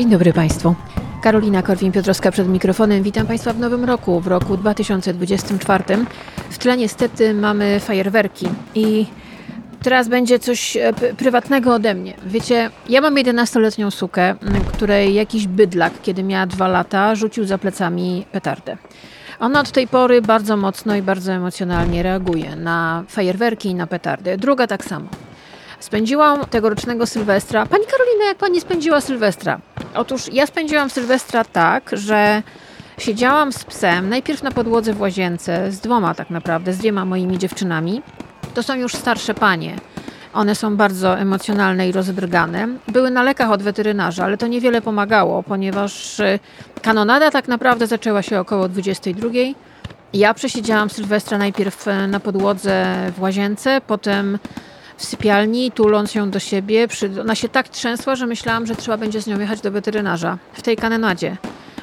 Dzień dobry Państwu. Karolina Korwin-Piotrowska przed mikrofonem. Witam Państwa w nowym roku, w roku 2024. W tle niestety mamy fajerwerki i teraz będzie coś e, prywatnego ode mnie. Wiecie, ja mam 11-letnią sukę, której jakiś bydlak, kiedy miała dwa lata, rzucił za plecami petardę. Ona od tej pory bardzo mocno i bardzo emocjonalnie reaguje na fajerwerki i na petardy. Druga tak samo. Spędziłam tegorocznego Sylwestra. Pani Karolina, jak pani spędziła Sylwestra? Otóż ja spędziłam Sylwestra tak, że siedziałam z psem, najpierw na podłodze w łazience, z dwoma tak naprawdę, z dwiema moimi dziewczynami. To są już starsze panie. One są bardzo emocjonalne i rozdrgane. Były na lekach od weterynarza, ale to niewiele pomagało, ponieważ y, kanonada tak naprawdę zaczęła się około 22. Ja przesiedziałam Sylwestra najpierw y, na podłodze w łazience, potem w sypialni, tuląc ją do siebie. Ona się tak trzęsła, że myślałam, że trzeba będzie z nią jechać do weterynarza w tej kanonadzie.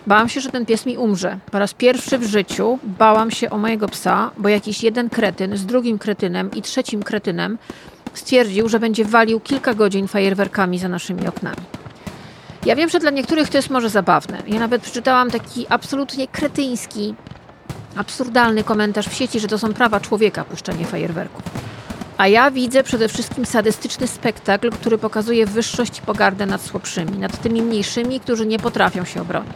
Bałam się, że ten pies mi umrze. Po raz pierwszy w życiu bałam się o mojego psa, bo jakiś jeden kretyn z drugim kretynem i trzecim kretynem stwierdził, że będzie walił kilka godzin fajerwerkami za naszymi oknami. Ja wiem, że dla niektórych to jest może zabawne. Ja nawet przeczytałam taki absolutnie kretyński, absurdalny komentarz w sieci, że to są prawa człowieka puszczanie fajerwerków. A ja widzę przede wszystkim sadystyczny spektakl, który pokazuje wyższość i pogardę nad słabszymi, nad tymi mniejszymi, którzy nie potrafią się obronić.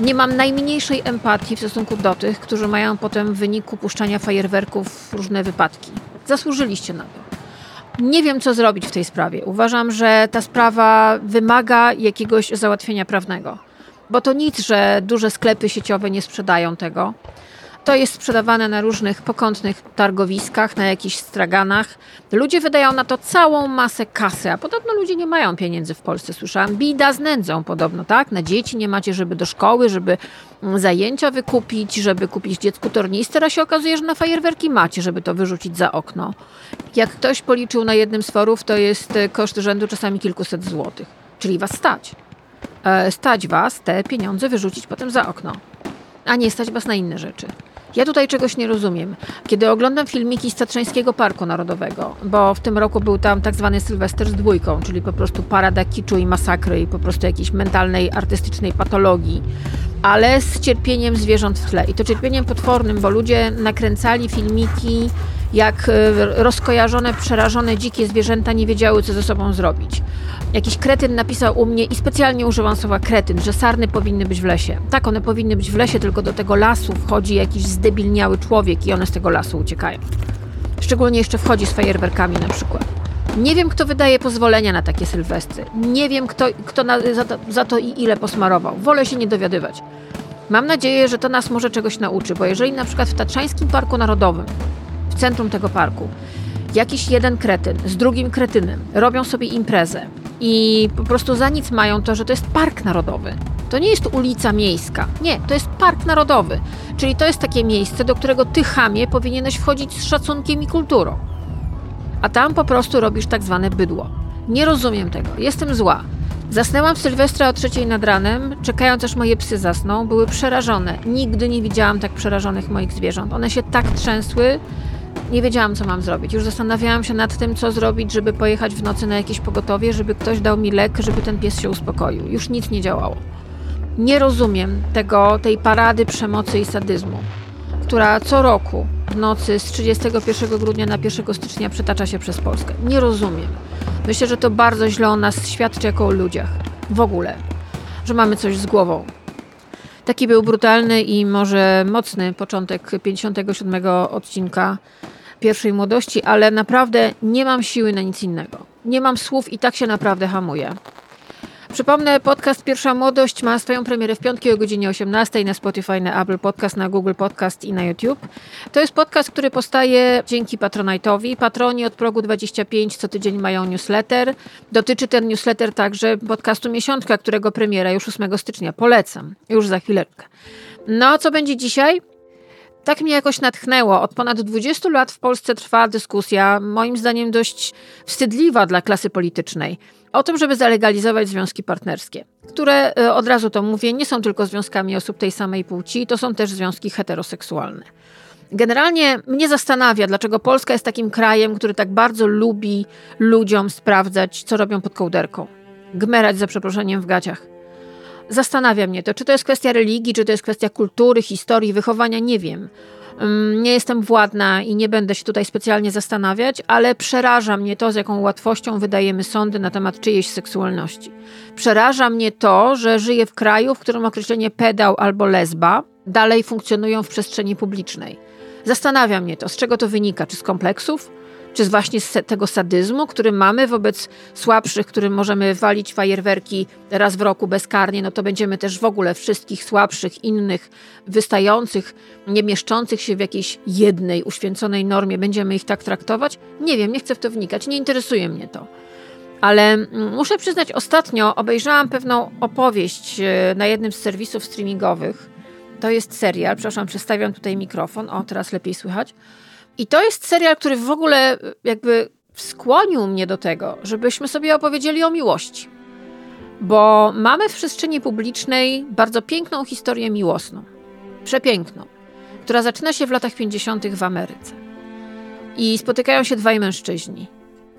Nie mam najmniejszej empatii w stosunku do tych, którzy mają potem w wyniku puszczania fajerwerków różne wypadki. Zasłużyliście na to. Nie wiem, co zrobić w tej sprawie. Uważam, że ta sprawa wymaga jakiegoś załatwienia prawnego. Bo to nic, że duże sklepy sieciowe nie sprzedają tego. To jest sprzedawane na różnych pokątnych targowiskach, na jakichś straganach. Ludzie wydają na to całą masę kasy, a podobno ludzie nie mają pieniędzy w Polsce. Słyszałam, bida z nędzą podobno, tak? Na dzieci nie macie, żeby do szkoły, żeby mm, zajęcia wykupić, żeby kupić dziecku tornister, a się okazuje, że na fajerwerki macie, żeby to wyrzucić za okno. Jak ktoś policzył na jednym z forów, to jest e, koszt rzędu czasami kilkuset złotych. Czyli was stać. E, stać was te pieniądze wyrzucić potem za okno, a nie stać was na inne rzeczy. Ja tutaj czegoś nie rozumiem. Kiedy oglądam filmiki z Tatrzańskiego Parku Narodowego, bo w tym roku był tam tak zwany Sylwester z dwójką, czyli po prostu parada kiczu i masakry i po prostu jakiejś mentalnej, artystycznej patologii, ale z cierpieniem zwierząt w tle. I to cierpieniem potwornym, bo ludzie nakręcali filmiki jak e, rozkojarzone, przerażone dzikie zwierzęta nie wiedziały, co ze sobą zrobić. Jakiś kretyn napisał u mnie i specjalnie użyłam słowa kretyn, że sarny powinny być w lesie. Tak, one powinny być w lesie, tylko do tego lasu wchodzi jakiś zdebilniały człowiek i one z tego lasu uciekają. Szczególnie jeszcze wchodzi z fajerwerkami na przykład. Nie wiem, kto wydaje pozwolenia na takie sylwestry. Nie wiem, kto, kto na, za, to, za to i ile posmarował. Wolę się nie dowiadywać. Mam nadzieję, że to nas może czegoś nauczy, bo jeżeli na przykład w Tatrzańskim Parku Narodowym w centrum tego parku. Jakiś jeden kretyn z drugim kretynem robią sobie imprezę i po prostu za nic mają to, że to jest park narodowy. To nie jest ulica miejska. Nie, to jest park narodowy. Czyli to jest takie miejsce, do którego ty, chamie, powinieneś wchodzić z szacunkiem i kulturą. A tam po prostu robisz tak zwane bydło. Nie rozumiem tego. Jestem zła. Zasnęłam w Sylwestra o trzeciej nad ranem, czekając aż moje psy zasną. Były przerażone. Nigdy nie widziałam tak przerażonych moich zwierząt. One się tak trzęsły, nie wiedziałam, co mam zrobić. Już zastanawiałam się nad tym, co zrobić, żeby pojechać w nocy na jakieś pogotowie, żeby ktoś dał mi lek, żeby ten pies się uspokoił. Już nic nie działało. Nie rozumiem tego, tej parady przemocy i sadyzmu, która co roku w nocy z 31 grudnia na 1 stycznia przetacza się przez Polskę. Nie rozumiem. Myślę, że to bardzo źle o nas świadczy jako o ludziach. W ogóle. Że mamy coś z głową. Taki był brutalny i może mocny początek 57 odcinka pierwszej młodości, ale naprawdę nie mam siły na nic innego. Nie mam słów i tak się naprawdę hamuję. Przypomnę, podcast Pierwsza Młodość ma swoją premierę w piątki o godzinie 18 na Spotify, na Apple Podcast, na Google Podcast i na YouTube. To jest podcast, który powstaje dzięki Patronite'owi. Patroni od progu 25 co tydzień mają newsletter. Dotyczy ten newsletter także podcastu Miesiączka, którego premiera już 8 stycznia. Polecam. Już za chwileczkę. No, co będzie dzisiaj? tak mnie jakoś natchnęło. Od ponad 20 lat w Polsce trwa dyskusja, moim zdaniem dość wstydliwa dla klasy politycznej, o tym, żeby zalegalizować związki partnerskie, które, e, od razu to mówię, nie są tylko związkami osób tej samej płci, to są też związki heteroseksualne. Generalnie mnie zastanawia, dlaczego Polska jest takim krajem, który tak bardzo lubi ludziom sprawdzać, co robią pod kołderką. Gmerać za przeproszeniem w gaciach. Zastanawia mnie to, czy to jest kwestia religii, czy to jest kwestia kultury, historii, wychowania, nie wiem. Nie jestem władna i nie będę się tutaj specjalnie zastanawiać, ale przeraża mnie to, z jaką łatwością wydajemy sądy na temat czyjejś seksualności. Przeraża mnie to, że żyję w kraju, w którym określenie pedał albo lesba dalej funkcjonują w przestrzeni publicznej. Zastanawia mnie to, z czego to wynika, czy z kompleksów, czy właśnie z tego sadyzmu, który mamy wobec słabszych, którym możemy walić fajerwerki raz w roku bezkarnie, no to będziemy też w ogóle wszystkich słabszych, innych, wystających, nie mieszczących się w jakiejś jednej uświęconej normie, będziemy ich tak traktować? Nie wiem, nie chcę w to wnikać, nie interesuje mnie to. Ale mm, muszę przyznać, ostatnio obejrzałam pewną opowieść e, na jednym z serwisów streamingowych. To jest serial, przepraszam, przestawiam tutaj mikrofon, o teraz lepiej słychać i to jest serial, który w ogóle jakby skłonił mnie do tego, żebyśmy sobie opowiedzieli o miłości. Bo mamy w przestrzeni publicznej bardzo piękną historię miłosną. Przepiękną. Która zaczyna się w latach 50. w Ameryce. I spotykają się dwaj mężczyźni.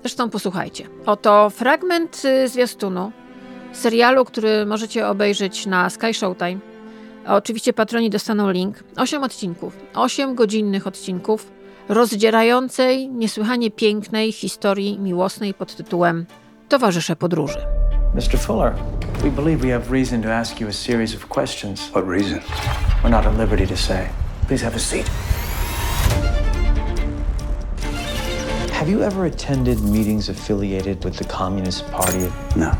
Zresztą posłuchajcie. Oto fragment y, zwiastunu serialu, który możecie obejrzeć na Sky Showtime. Oczywiście patroni dostaną link. Osiem odcinków. Osiem godzinnych odcinków rozdzierającej, niesłychanie pięknej historii miłosnej pod tytułem Towarzysze podróży. Mr. Fuller, we believe we have reason to ask you a series of questions. What reason? We're not at liberty to say. Please have a seat. Have you ever attended meetings affiliated with the Communist Party? No.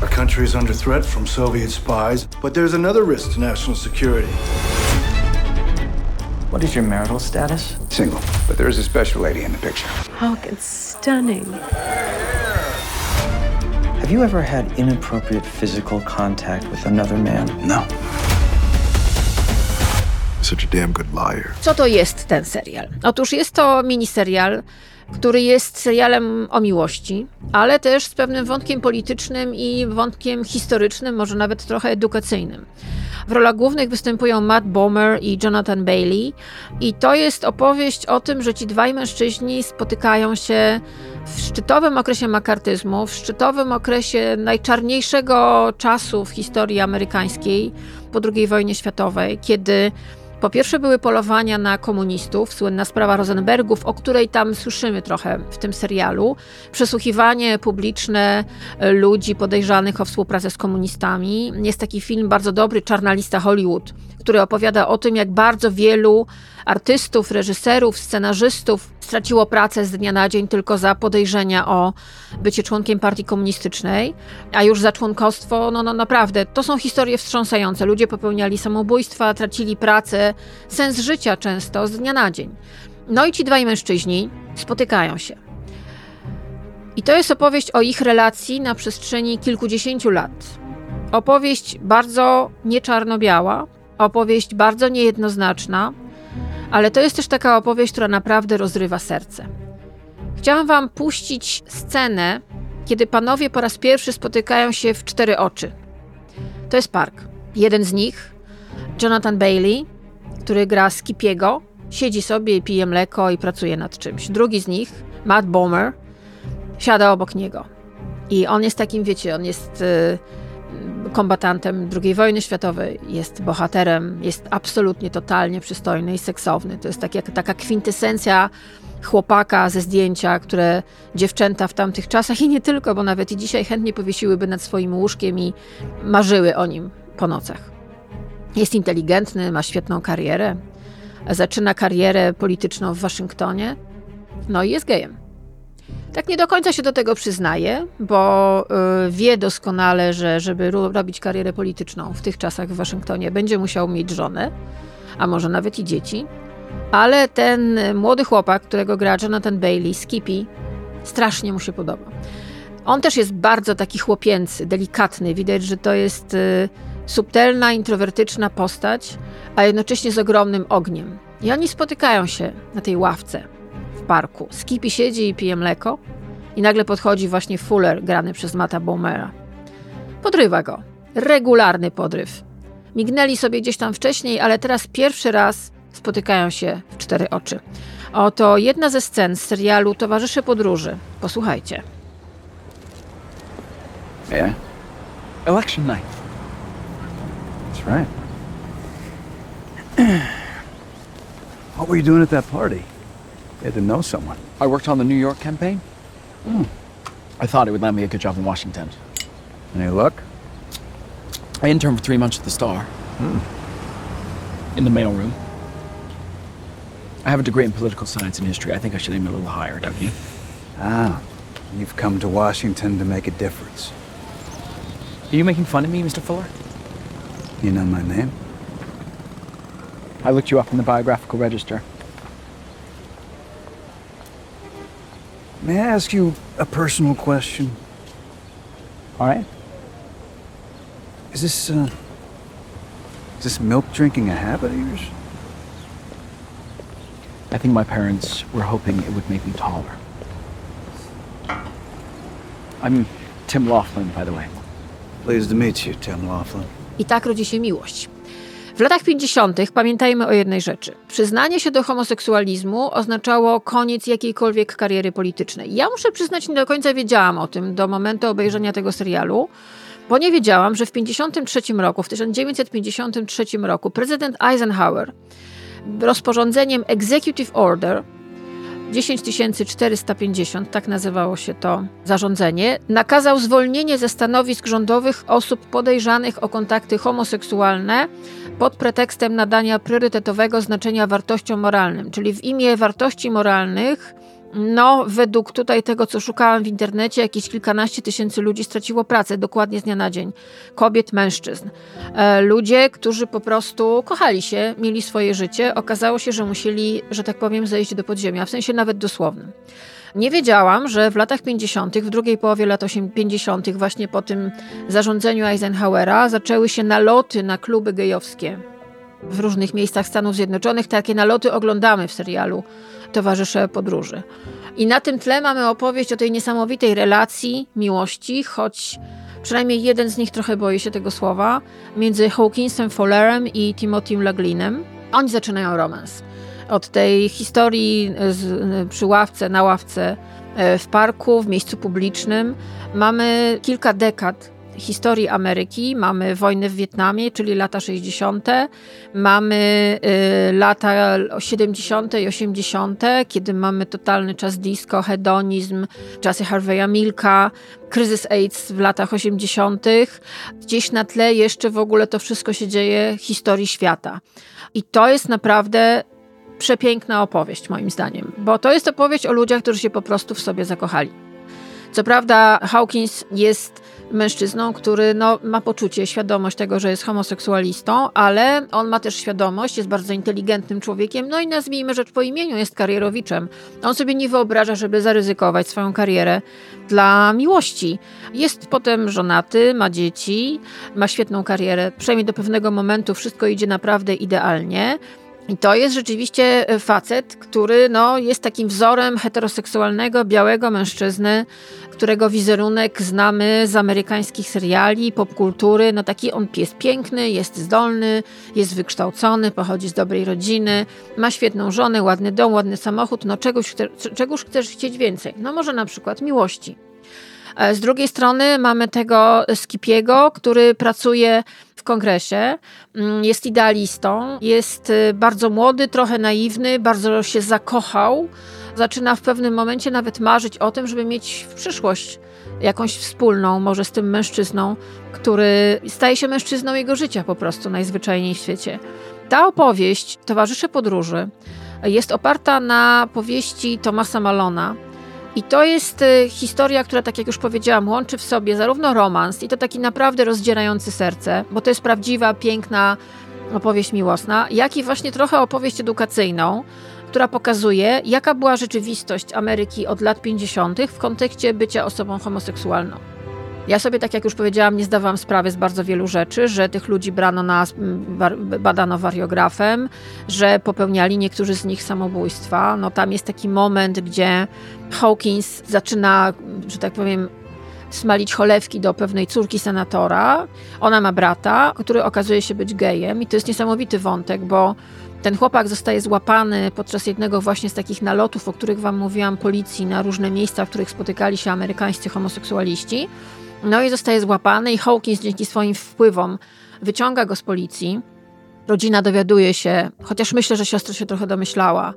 Our country is under threat from Soviet spies, but there's another risk to national security. What is your marital status? Single, but there is a special lady in the picture. Oh, it's stunning. Have you ever had inappropriate physical contact with another man? No. Such a damn good liar. Co to jest ten serial? Otóż jest to miniserial, który jest serialem o miłości, ale też z pewnym wątkiem politycznym i wątkiem historycznym, może nawet trochę edukacyjnym. W rolach głównych występują Matt Bomer i Jonathan Bailey. I to jest opowieść o tym, że ci dwaj mężczyźni spotykają się w szczytowym okresie makartyzmu, w szczytowym okresie najczarniejszego czasu w historii amerykańskiej po II wojnie światowej, kiedy po pierwsze były polowania na komunistów, słynna sprawa Rosenbergów, o której tam słyszymy trochę w tym serialu. Przesłuchiwanie publiczne ludzi podejrzanych o współpracę z komunistami. Jest taki film bardzo dobry, Czarna lista Hollywood, który opowiada o tym, jak bardzo wielu artystów, reżyserów, scenarzystów straciło pracę z dnia na dzień tylko za podejrzenia o bycie członkiem partii komunistycznej, a już za członkostwo, no, no naprawdę, to są historie wstrząsające. Ludzie popełniali samobójstwa, tracili pracę, sens życia często z dnia na dzień. No i ci dwaj mężczyźni spotykają się. I to jest opowieść o ich relacji na przestrzeni kilkudziesięciu lat. Opowieść bardzo nieczarno-biała, opowieść bardzo niejednoznaczna, ale to jest też taka opowieść, która naprawdę rozrywa serce. Chciałam Wam puścić scenę, kiedy panowie po raz pierwszy spotykają się w cztery oczy. To jest park. Jeden z nich, Jonathan Bailey, który gra Skipiego, siedzi sobie i pije mleko i pracuje nad czymś. Drugi z nich, Matt Bomer, siada obok niego. I on jest takim, wiecie, on jest. Kombatantem II wojny światowej, jest bohaterem, jest absolutnie totalnie przystojny i seksowny. To jest tak jak, taka kwintesencja chłopaka ze zdjęcia, które dziewczęta w tamtych czasach i nie tylko, bo nawet i dzisiaj chętnie powiesiłyby nad swoim łóżkiem i marzyły o nim po nocach. Jest inteligentny, ma świetną karierę, zaczyna karierę polityczną w Waszyngtonie, no i jest gejem. Tak nie do końca się do tego przyznaje, bo y, wie doskonale, że żeby robić karierę polityczną w tych czasach w Waszyngtonie, będzie musiał mieć żonę, a może nawet i dzieci. Ale ten młody chłopak, którego gra Jonathan Bailey, Skippy, strasznie mu się podoba. On też jest bardzo taki chłopięcy, delikatny. Widać, że to jest y, subtelna, introwertyczna postać, a jednocześnie z ogromnym ogniem. I oni spotykają się na tej ławce w parku. Skippy siedzi i pije mleko i nagle podchodzi właśnie Fuller, grany przez Mata Baumera. Podrywa go. Regularny podryw. Mignęli sobie gdzieś tam wcześniej, ale teraz pierwszy raz spotykają się w cztery oczy. Oto jedna ze scen z serialu Towarzysze Podróży. Posłuchajcie. Yeah? Election night. That's right. what were you doing at that party? You had to know someone. I worked on the New York campaign. I thought it would land me a good job in Washington. Any luck? I interned for three months at the Star. In the mailroom. I have a degree in political science and history. I think I should aim a little higher, don't you? Ah, you've come to Washington to make a difference. Are you making fun of me, Mr. Fuller? You know my name? I looked you up in the biographical register. May I ask you a personal question? All right. Is this, uh, is this milk drinking a habit of yours? I think my parents were hoping it would make me taller. I'm Tim Laughlin, by the way. Pleased to meet you, Tim Laughlin. I tak rodzi się miłość. W latach 50. pamiętajmy o jednej rzeczy. Przyznanie się do homoseksualizmu oznaczało koniec jakiejkolwiek kariery politycznej. Ja muszę przyznać, nie do końca wiedziałam o tym do momentu obejrzenia tego serialu, bo nie wiedziałam, że w 1953 roku, w 1953 roku prezydent Eisenhower rozporządzeniem Executive Order 10450, tak nazywało się to zarządzenie, nakazał zwolnienie ze stanowisk rządowych osób podejrzanych o kontakty homoseksualne pod pretekstem nadania priorytetowego znaczenia wartościom moralnym, czyli w imię wartości moralnych. No, według tutaj tego, co szukałam w internecie, jakieś kilkanaście tysięcy ludzi straciło pracę dokładnie z dnia na dzień. Kobiet, mężczyzn. E, ludzie, którzy po prostu kochali się, mieli swoje życie, okazało się, że musieli, że tak powiem, zejść do podziemia, w sensie nawet dosłownym. Nie wiedziałam, że w latach 50., w drugiej połowie lat 50., właśnie po tym zarządzeniu Eisenhowera, zaczęły się naloty na kluby gejowskie w różnych miejscach Stanów Zjednoczonych. Takie naloty oglądamy w serialu Towarzysze Podróży. I na tym tle mamy opowieść o tej niesamowitej relacji, miłości, choć przynajmniej jeden z nich trochę boi się tego słowa, między Hawkinsem Fullerem i Timothym Laglinem. Oni zaczynają romans. Od tej historii z, przy ławce, na ławce e, w parku, w miejscu publicznym. Mamy kilka dekad historii Ameryki. Mamy wojnę w Wietnamie, czyli lata 60., mamy y, lata 70. i 80., kiedy mamy totalny czas disco, hedonizm, czasy Harvey'a Milka, kryzys AIDS w latach 80. Gdzieś na tle jeszcze w ogóle to wszystko się dzieje historii świata. I to jest naprawdę przepiękna opowieść, moim zdaniem, bo to jest opowieść o ludziach, którzy się po prostu w sobie zakochali. Co prawda, Hawkins jest mężczyzną, który no, ma poczucie, świadomość tego, że jest homoseksualistą, ale on ma też świadomość, jest bardzo inteligentnym człowiekiem, no i nazwijmy rzecz po imieniu, jest karierowiczem. On sobie nie wyobraża, żeby zaryzykować swoją karierę dla miłości. Jest potem żonaty, ma dzieci, ma świetną karierę, przynajmniej do pewnego momentu wszystko idzie naprawdę idealnie. I to jest rzeczywiście facet, który no, jest takim wzorem heteroseksualnego, białego mężczyzny, którego wizerunek znamy z amerykańskich seriali, popkultury. No taki on jest piękny, jest zdolny, jest wykształcony, pochodzi z dobrej rodziny, ma świetną żonę, ładny dom, ładny samochód. No czegoś, czegoś chcesz chcieć więcej? No może na przykład miłości. Z drugiej strony mamy tego Skipiego, który pracuje w kongresie, jest idealistą, jest bardzo młody, trochę naiwny, bardzo się zakochał. Zaczyna w pewnym momencie nawet marzyć o tym, żeby mieć w przyszłość jakąś wspólną, może z tym mężczyzną, który staje się mężczyzną jego życia po prostu najzwyczajniej w świecie. Ta opowieść, Towarzysze Podróży, jest oparta na powieści Tomasa Malona, i to jest historia, która, tak jak już powiedziałam, łączy w sobie zarówno romans i to taki naprawdę rozdzierający serce, bo to jest prawdziwa, piękna opowieść miłosna, jak i właśnie trochę opowieść edukacyjną, która pokazuje, jaka była rzeczywistość Ameryki od lat 50. w kontekście bycia osobą homoseksualną. Ja sobie, tak jak już powiedziałam, nie zdawałam sprawy z bardzo wielu rzeczy, że tych ludzi brano na, badano wariografem, że popełniali niektórzy z nich samobójstwa. No tam jest taki moment, gdzie Hawkins zaczyna, że tak powiem, smalić cholewki do pewnej córki senatora. Ona ma brata, który okazuje się być gejem i to jest niesamowity wątek, bo ten chłopak zostaje złapany podczas jednego właśnie z takich nalotów, o których wam mówiłam, policji na różne miejsca, w których spotykali się amerykańscy homoseksualiści. No i zostaje złapany i Hawkins dzięki swoim wpływom wyciąga go z policji. Rodzina dowiaduje się, chociaż myślę, że siostra się trochę domyślała,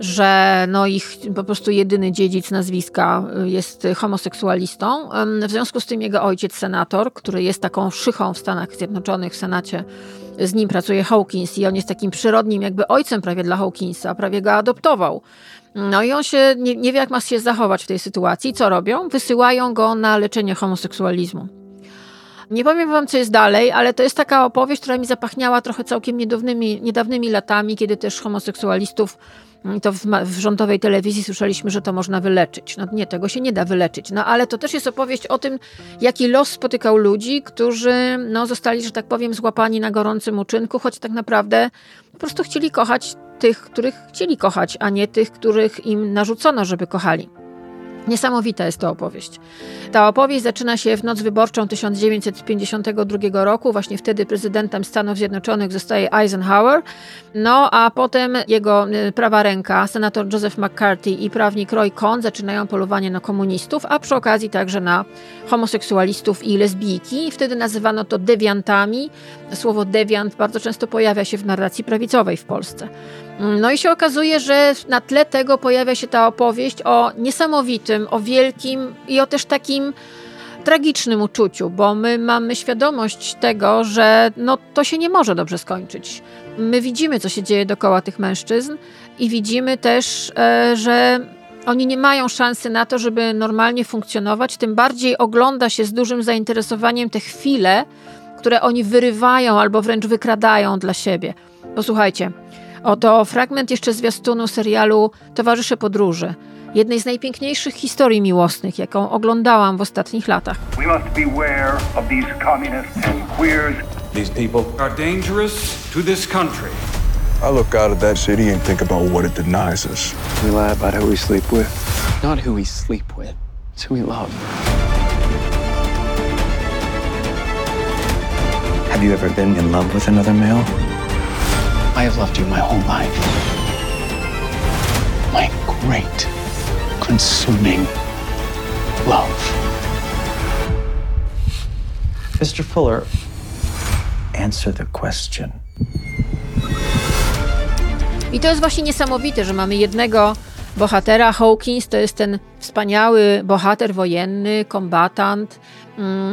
że no ich po prostu jedyny dziedzic nazwiska jest homoseksualistą. W związku z tym jego ojciec, senator, który jest taką szychą w Stanach Zjednoczonych, w Senacie, z nim pracuje Hawkins i on jest takim przyrodnim jakby ojcem prawie dla Hawkinsa, prawie go adoptował. No i on się nie, nie wie, jak ma się zachować w tej sytuacji. Co robią? Wysyłają go na leczenie homoseksualizmu. Nie powiem wam, co jest dalej, ale to jest taka opowieść, która mi zapachniała trochę całkiem niedawnymi, niedawnymi latami, kiedy też homoseksualistów to w, w, rządowej telewizji słyszeliśmy, że to można wyleczyć. No nie, tego się nie da wyleczyć. No ale to też jest opowieść o tym, jaki los spotykał ludzi, którzy no, zostali, że tak powiem, złapani na gorącym uczynku, choć tak naprawdę po prostu chcieli kochać tych, których chcieli kochać, a nie tych, których im narzucono, żeby kochali. Niesamowita jest to opowieść. Ta opowieść zaczyna się w noc wyborczą 1952 roku. Właśnie wtedy prezydentem Stanów Zjednoczonych zostaje Eisenhower. No a potem jego y, prawa ręka, senator Joseph McCarthy i prawnik Roy Cohn zaczynają polowanie na komunistów, a przy okazji także na homoseksualistów i lesbijki. Wtedy nazywano to dewiantami. Słowo dewiant bardzo często pojawia się w narracji prawicowej w Polsce. No i się okazuje, że na tle tego pojawia się ta opowieść o niesamowitym, o wielkim i o też takim tragicznym uczuciu, bo my mamy świadomość tego, że no, to się nie może dobrze skończyć. My widzimy, co się dzieje dookoła tych mężczyzn i widzimy też, e, że oni nie mają szansy na to, żeby normalnie funkcjonować, tym bardziej ogląda się z dużym zainteresowaniem te chwile, które oni wyrywają albo wręcz wykradają dla siebie. Posłuchajcie, Oto fragment jeszcze zwiastunu serialu Towarzysze Podróży, jednej z najpiękniejszych historii miłosnych, jaką oglądałam w ostatnich latach. We must beware of these communists and queers. These people are dangerous to this country. I look out at that city and think about what it denies us. We lie about who we sleep with. Not who we sleep with, it's who we love. Have you ever been in love with another male? I have loved you my whole life. My great, consuming love. Mr. Fuller, answer the question. I to jest właśnie niesamowite, że mamy jednego bohatera. Hawkins to jest ten wspaniały bohater wojenny, kombatant,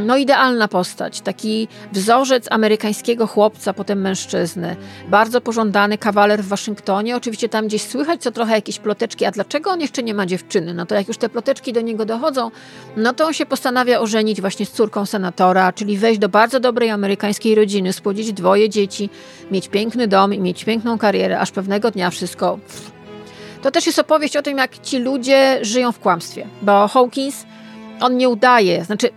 no, idealna postać, taki wzorzec amerykańskiego chłopca, potem mężczyzny. Bardzo pożądany kawaler w Waszyngtonie. Oczywiście tam gdzieś słychać co trochę jakieś ploteczki, a dlaczego on jeszcze nie ma dziewczyny? No to jak już te ploteczki do niego dochodzą, no to on się postanawia ożenić właśnie z córką senatora, czyli wejść do bardzo dobrej amerykańskiej rodziny, spłodzić dwoje dzieci, mieć piękny dom i mieć piękną karierę, aż pewnego dnia wszystko. To też jest opowieść o tym, jak ci ludzie żyją w kłamstwie, bo Hawkins on nie udaje, znaczy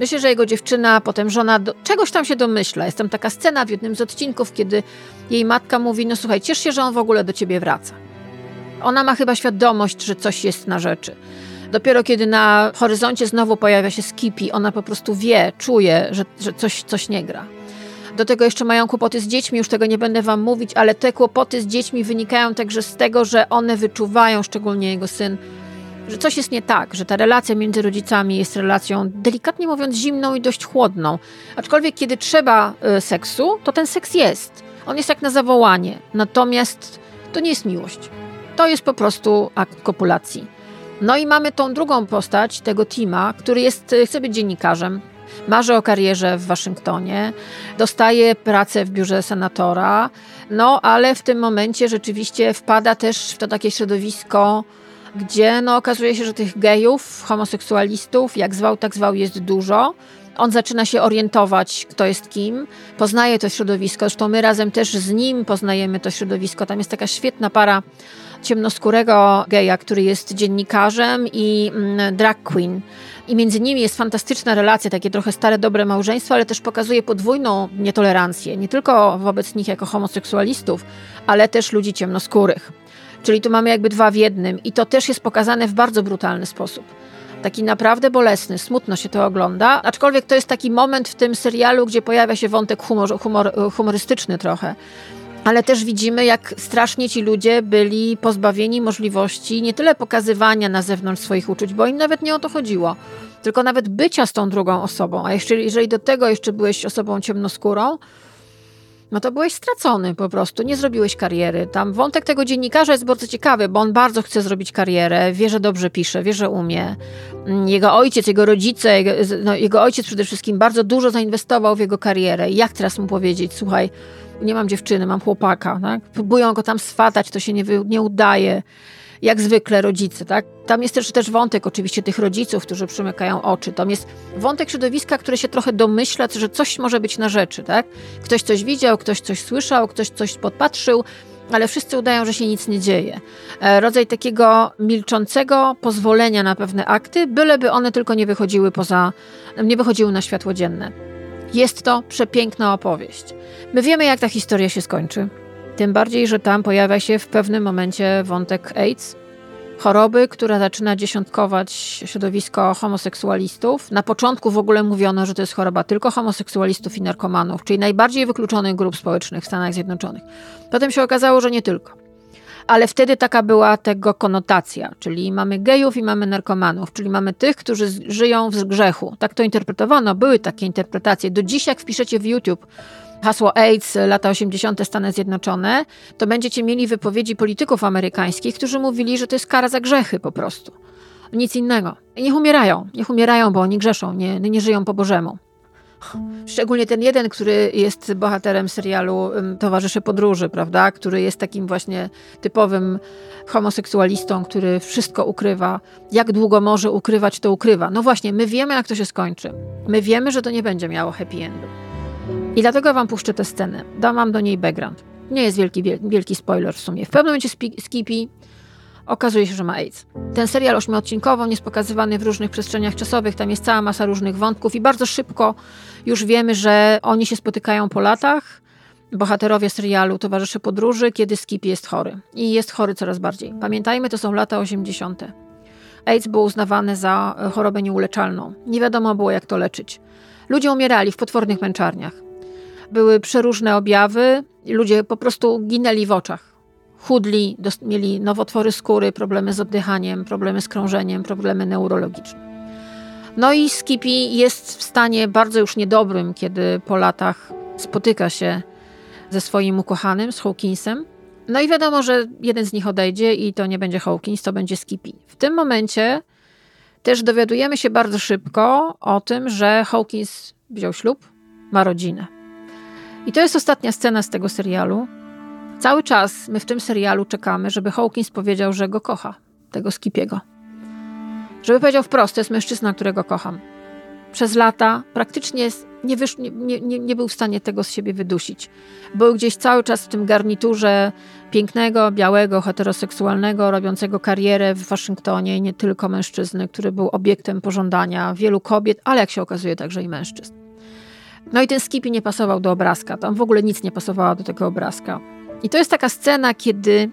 myślę, że jego dziewczyna, potem żona do, czegoś tam się domyśla. Jest tam taka scena w jednym z odcinków, kiedy jej matka mówi: No słuchaj, ciesz się, że on w ogóle do ciebie wraca. Ona ma chyba świadomość, że coś jest na rzeczy. Dopiero kiedy na horyzoncie znowu pojawia się Skippy, ona po prostu wie, czuje, że, że coś, coś nie gra. Do tego jeszcze mają kłopoty z dziećmi, już tego nie będę wam mówić, ale te kłopoty z dziećmi wynikają także z tego, że one wyczuwają, szczególnie jego syn, że coś jest nie tak, że ta relacja między rodzicami jest relacją, delikatnie mówiąc, zimną i dość chłodną. Aczkolwiek, kiedy trzeba y, seksu, to ten seks jest. On jest jak na zawołanie. Natomiast to nie jest miłość. To jest po prostu akt kopulacji. No i mamy tą drugą postać tego Tima, który jest, y, chce być dziennikarzem, marzy o karierze w Waszyngtonie, dostaje pracę w biurze senatora, no ale w tym momencie rzeczywiście wpada też w to takie środowisko gdzie no, okazuje się, że tych gejów, homoseksualistów, jak zwał, tak zwał, jest dużo. On zaczyna się orientować, kto jest kim, poznaje to środowisko. Zresztą my razem też z nim poznajemy to środowisko. Tam jest taka świetna para ciemnoskórego geja, który jest dziennikarzem i mm, drag queen. I między nimi jest fantastyczna relacja, takie trochę stare, dobre małżeństwo, ale też pokazuje podwójną nietolerancję, nie tylko wobec nich jako homoseksualistów, ale też ludzi ciemnoskórych. Czyli tu mamy jakby dwa w jednym i to też jest pokazane w bardzo brutalny sposób. Taki naprawdę bolesny, smutno się to ogląda, aczkolwiek to jest taki moment w tym serialu, gdzie pojawia się wątek humor, humor, humorystyczny trochę. ale też widzimy, jak strasznie ci ludzie byli pozbawieni możliwości nie tyle pokazywania na zewnątrz swoich uczuć, bo im nawet nie o to chodziło, tylko nawet bycia z tą drugą osobą. A jeszcze, jeżeli do tego jeszcze byłeś osobą ciemnoskórą, no to byłeś stracony po prostu, nie zrobiłeś kariery. Tam wątek tego dziennikarza jest bardzo ciekawy, bo on bardzo chce zrobić karierę, wie, że dobrze pisze, wie, że umie. Mm, Jego ojciec, jego rodzice, jego, no, jego ojciec przede wszystkim bardzo dużo zainwestował w jego karierę. Jak teraz mu powiedzieć, słuchaj, nie mam dziewczyny, mam chłopaka, tak? Próbują go tam swatać, to się nie, nie udaje. Jak zwykle rodzice, tak? Tam jest też, też wątek oczywiście tych rodziców, którzy przymykają oczy. Tam jest wątek środowiska, które się trochę domyśla, że coś może być na rzeczy, tak? Ktoś coś widział, ktoś coś słyszał, ktoś coś podpatrzył, ale wszyscy udają, że się nic nie dzieje. E, Rodzaj takiego milczącego pozwolenia na pewne akty, byleby one tylko nie wychodziły poza, nie wychodziły na światło dzienne. Jest to przepiękna opowieść. My wiemy, jak ta historia się skończy. Tym bardziej, że tam pojawia się w pewnym momencie wątek AIDS, choroby, która zaczyna dziesiątkować środowisko homoseksualistów. Na początku w ogóle mówiono, że to jest choroba tylko homoseksualistów i narkomanów, czyli najbardziej wykluczonych grup społecznych w Stanach Zjednoczonych. Potem się okazało, że nie tylko. Ale wtedy taka była tego konotacja, czyli mamy gejów i mamy narkomanów, czyli mamy tych, którzy żyją w grzechu. Tak to interpretowano, były takie interpretacje. Do dziś, jak wpiszecie w YouTube hasło AIDS, lata 80. Stany Zjednoczone, to będziecie mieli wypowiedzi polityków amerykańskich, którzy mówili, że to jest kara za grzechy po prostu. Nic innego. Niech umierają, niech umierają, bo oni grzeszą, nie, nie żyją po Bożemu. Szczególnie ten jeden, który jest bohaterem serialu Towarzysze Podróży, prawda? Który jest takim właśnie typowym homoseksualistą, który wszystko ukrywa. Jak długo może ukrywać, to ukrywa. No właśnie, my wiemy, jak to się skończy. My wiemy, że to nie będzie miało happy endu. I dlatego wam puszczę tę scenę. Dam wam do niej background. Nie jest wielki, wiel- wielki spoiler w sumie. W pewnym momencie Skippy okazuje się, że ma AIDS. Ten serial ośmiodcinkowo jest pokazywany w różnych przestrzeniach czasowych, tam jest cała masa różnych wątków i bardzo szybko już wiemy, że oni się spotykają po latach, bohaterowie serialu Towarzysze Podróży, kiedy Skippy jest chory. I jest chory coraz bardziej. Pamiętajmy, to są lata 80. AIDS był uznawany za e, chorobę nieuleczalną. Nie wiadomo było, jak to leczyć. Ludzie umierali w potwornych męczarniach. Były przeróżne objawy, ludzie po prostu ginęli w oczach chudli, mieli nowotwory skóry, problemy z oddychaniem, problemy z krążeniem, problemy neurologiczne. No i Skippy jest w stanie bardzo już niedobrym, kiedy po latach spotyka się ze swoim ukochanym, z Hawkinsem. No i wiadomo, że jeden z nich odejdzie i to nie będzie Hawkins, to będzie Skippy. W tym momencie też dowiadujemy się bardzo szybko o tym, że Hawkins wziął ślub, ma rodzinę. I to jest ostatnia scena z tego serialu, Cały czas my w tym serialu czekamy, żeby Hawkins powiedział, że go kocha, tego Skipiego. Żeby powiedział wprost, to jest mężczyzna, którego kocham. Przez lata praktycznie nie, wysz, nie, nie, nie- był w stanie tego z siebie wydusić. Był gdzieś cały czas w tym garniturze pięknego, białego, heteroseksualnego, robiącego karierę w Waszyngtonie nie tylko mężczyzny, który był obiektem pożądania wielu kobiet, ale jak się okazuje także i mężczyzn. No i ten Skippy nie pasował do obrazka, tam w ogóle nic nie pasowało do tego obrazka. I to jest taka scena, kiedy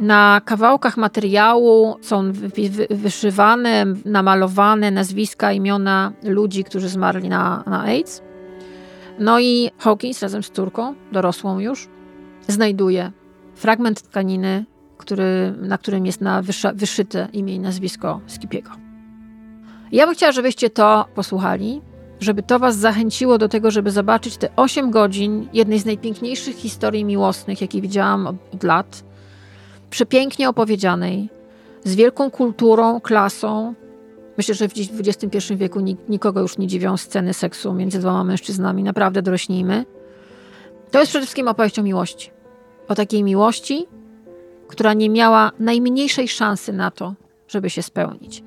na kawałkach materiału są wy- wy- wyszywane, namalowane nazwiska, imiona ludzi, którzy zmarli na, na AIDS. No i Hawkins razem z córką, dorosłą już, znajduje fragment tkaniny, który, na którym jest na wysza, wyszyte imię i nazwisko Skipiego. Ja bym chciała, żebyście to posłuchali, żeby to Was zachęciło do tego, żeby zobaczyć te 8 godzin jednej z najpiękniejszych historii miłosnych, jakie widziałam od, od lat. Przepięknie opowiedzianej, z wielką kulturą, klasą. Myślę, że w XXI wieku nik- nikogo już nie dziwią sceny seksu między dwoma mężczyznami. Naprawdę dorośnijmy. To jest przede wszystkim opowieść o miłości. O takiej miłości, która nie miała najmniejszej szansy na to, żeby się spełnić.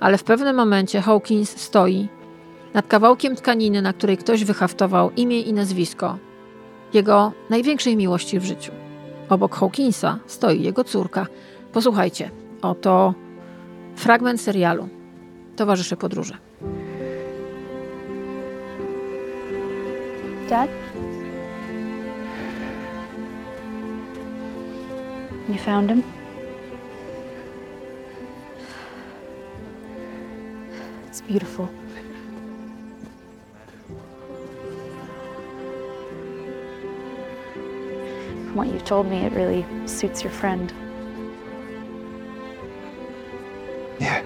Ale w pewnym momencie Hawkins stoi nad kawałkiem tkaniny, na której ktoś wyhaftował imię i nazwisko jego największej miłości w życiu. Obok Hawkinsa stoi jego córka. Posłuchajcie, oto fragment serialu Towarzysze Podróży. Dad? You found him? It's beautiful. From what you've told me, it really suits your friend. Yeah.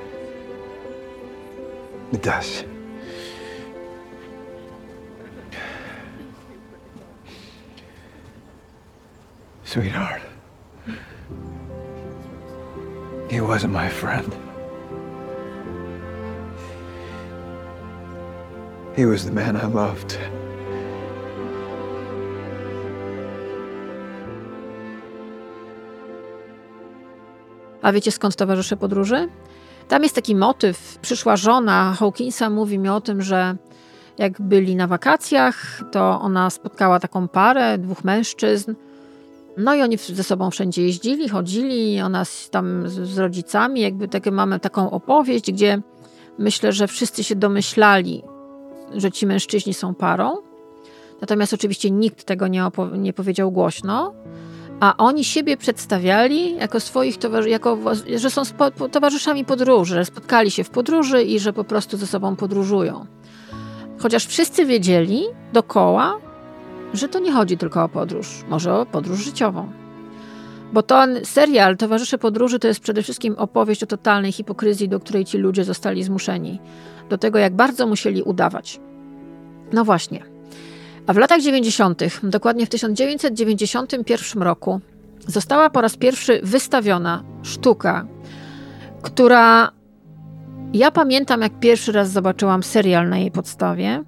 It does. Sweetheart. He wasn't my friend. He was the man I loved. A wiecie skąd towarzysze podróży? Tam jest taki motyw. Przyszła żona Hawkinsa mówi mi o tym, że jak byli na wakacjach, to ona spotkała taką parę, dwóch mężczyzn. No i oni ze sobą wszędzie jeździli, chodzili, ona tam z, rodzicami, jakby takie, mamy taką opowieść, gdzie myślę, że wszyscy się domyślali, że ci mężczyźni są parą. Natomiast oczywiście nikt tego nie, nie powiedział głośno a oni siebie przedstawiali jako swoich towarzyszy, jako, że są towarzyszami podróży, że spotkali się w podróży i że po prostu ze sobą podróżują. Chociaż wszyscy wiedzieli dokoła, że to nie chodzi tylko o podróż, może o podróż życiową. Bo ten serial Towarzysze Podróży to jest przede wszystkim opowieść o totalnej hipokryzji, do której ci ludzie zostali zmuszeni. Do tego, jak bardzo musieli udawać. No właśnie. A w latach 90., dokładnie w 1991 roku, została po raz pierwszy wystawiona sztuka, która ja pamiętam, jak pierwszy raz zobaczyłam serial na jej podstawie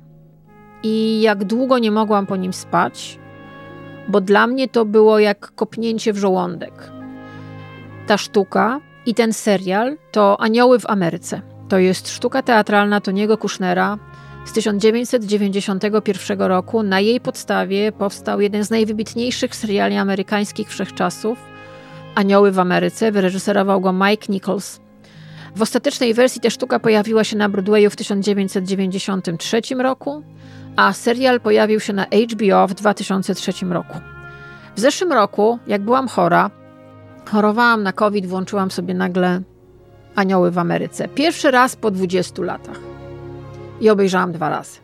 i jak długo nie mogłam po nim spać, bo dla mnie to było jak kopnięcie w żołądek. Ta sztuka i ten serial to Anioły w Ameryce. To jest sztuka teatralna Toniego Kushnera, z 1991 roku. Na jej podstawie powstał jeden z najwybitniejszych seriali amerykańskich wszechczasów Anioły w Ameryce. Wyreżyserował go Mike Nichols. W ostatecznej wersji ta sztuka pojawiła się na Broadwayu w 1993 roku, a serial pojawił się na HBO w 2003 roku. W zeszłym roku, jak byłam chora, chorowałam na COVID, włączyłam sobie nagle Anioły w Ameryce. Pierwszy raz po 20 latach i obejrzałam dwa razy.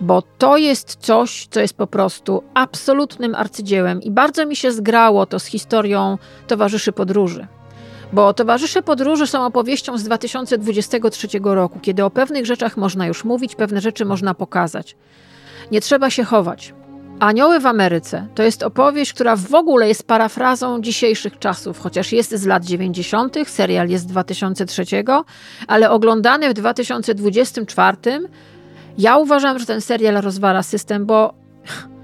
Bo to jest coś, co jest po prostu absolutnym arcydziełem i bardzo mi się zgrało to z historią Towarzyszy Podróży. Bo Towarzysze Podróży są opowieścią z 2023 roku, kiedy o pewnych rzeczach można już mówić, pewne rzeczy można pokazać. Nie trzeba się chować. Anioły w Ameryce to jest opowieść, która w ogóle jest parafrazą dzisiejszych czasów, chociaż jest z lat 90., serial jest z 2003, ale oglądany w 2024. Ja uważam, że ten serial rozwala system, bo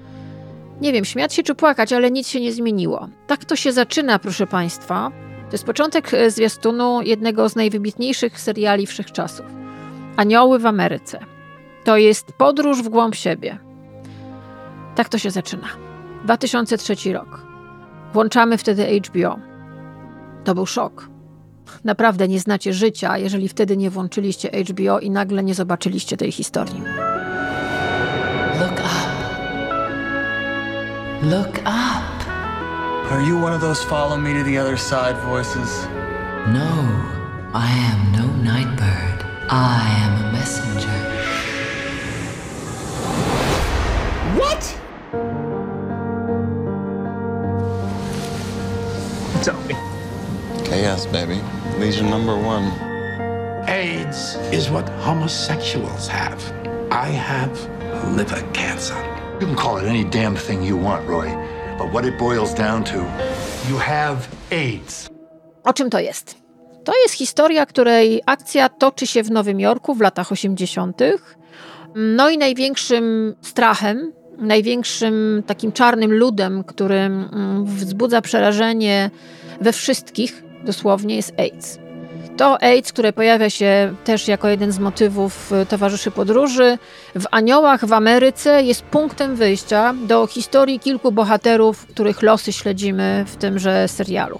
nie wiem, śmiać się czy płakać, ale nic się nie zmieniło. Tak to się zaczyna, proszę Państwa. To jest początek e, zwiastunu jednego z najwybitniejszych seriali wszechczasów. Anioły w Ameryce. To jest podróż w głąb siebie. Tak to się zaczyna. 2003 rok. Włączamy wtedy HBO. To był szok. Naprawdę nie znacie życia, jeżeli wtedy nie włączyliście HBO i nagle nie zobaczyliście tej historii. Look up. Look up. Are you one of those follow me to the other side voices? No, I am no night bird. I am a messenger. What? Baby. Legion number one. AIDS is what homosexuals have. I have liver cancer. You can call it any damn thing you want, Roy. But what it boils down to, you have AIDS. O czym to jest? To jest historia, której akcja toczy się w Nowym Jorku w latach 80. No i największym strachem największym takim czarnym ludem, który mm, wzbudza przerażenie we wszystkich, dosłownie, jest AIDS. To AIDS, które pojawia się też jako jeden z motywów y, towarzyszy podróży, w Aniołach w Ameryce jest punktem wyjścia do historii kilku bohaterów, których losy śledzimy w tymże serialu.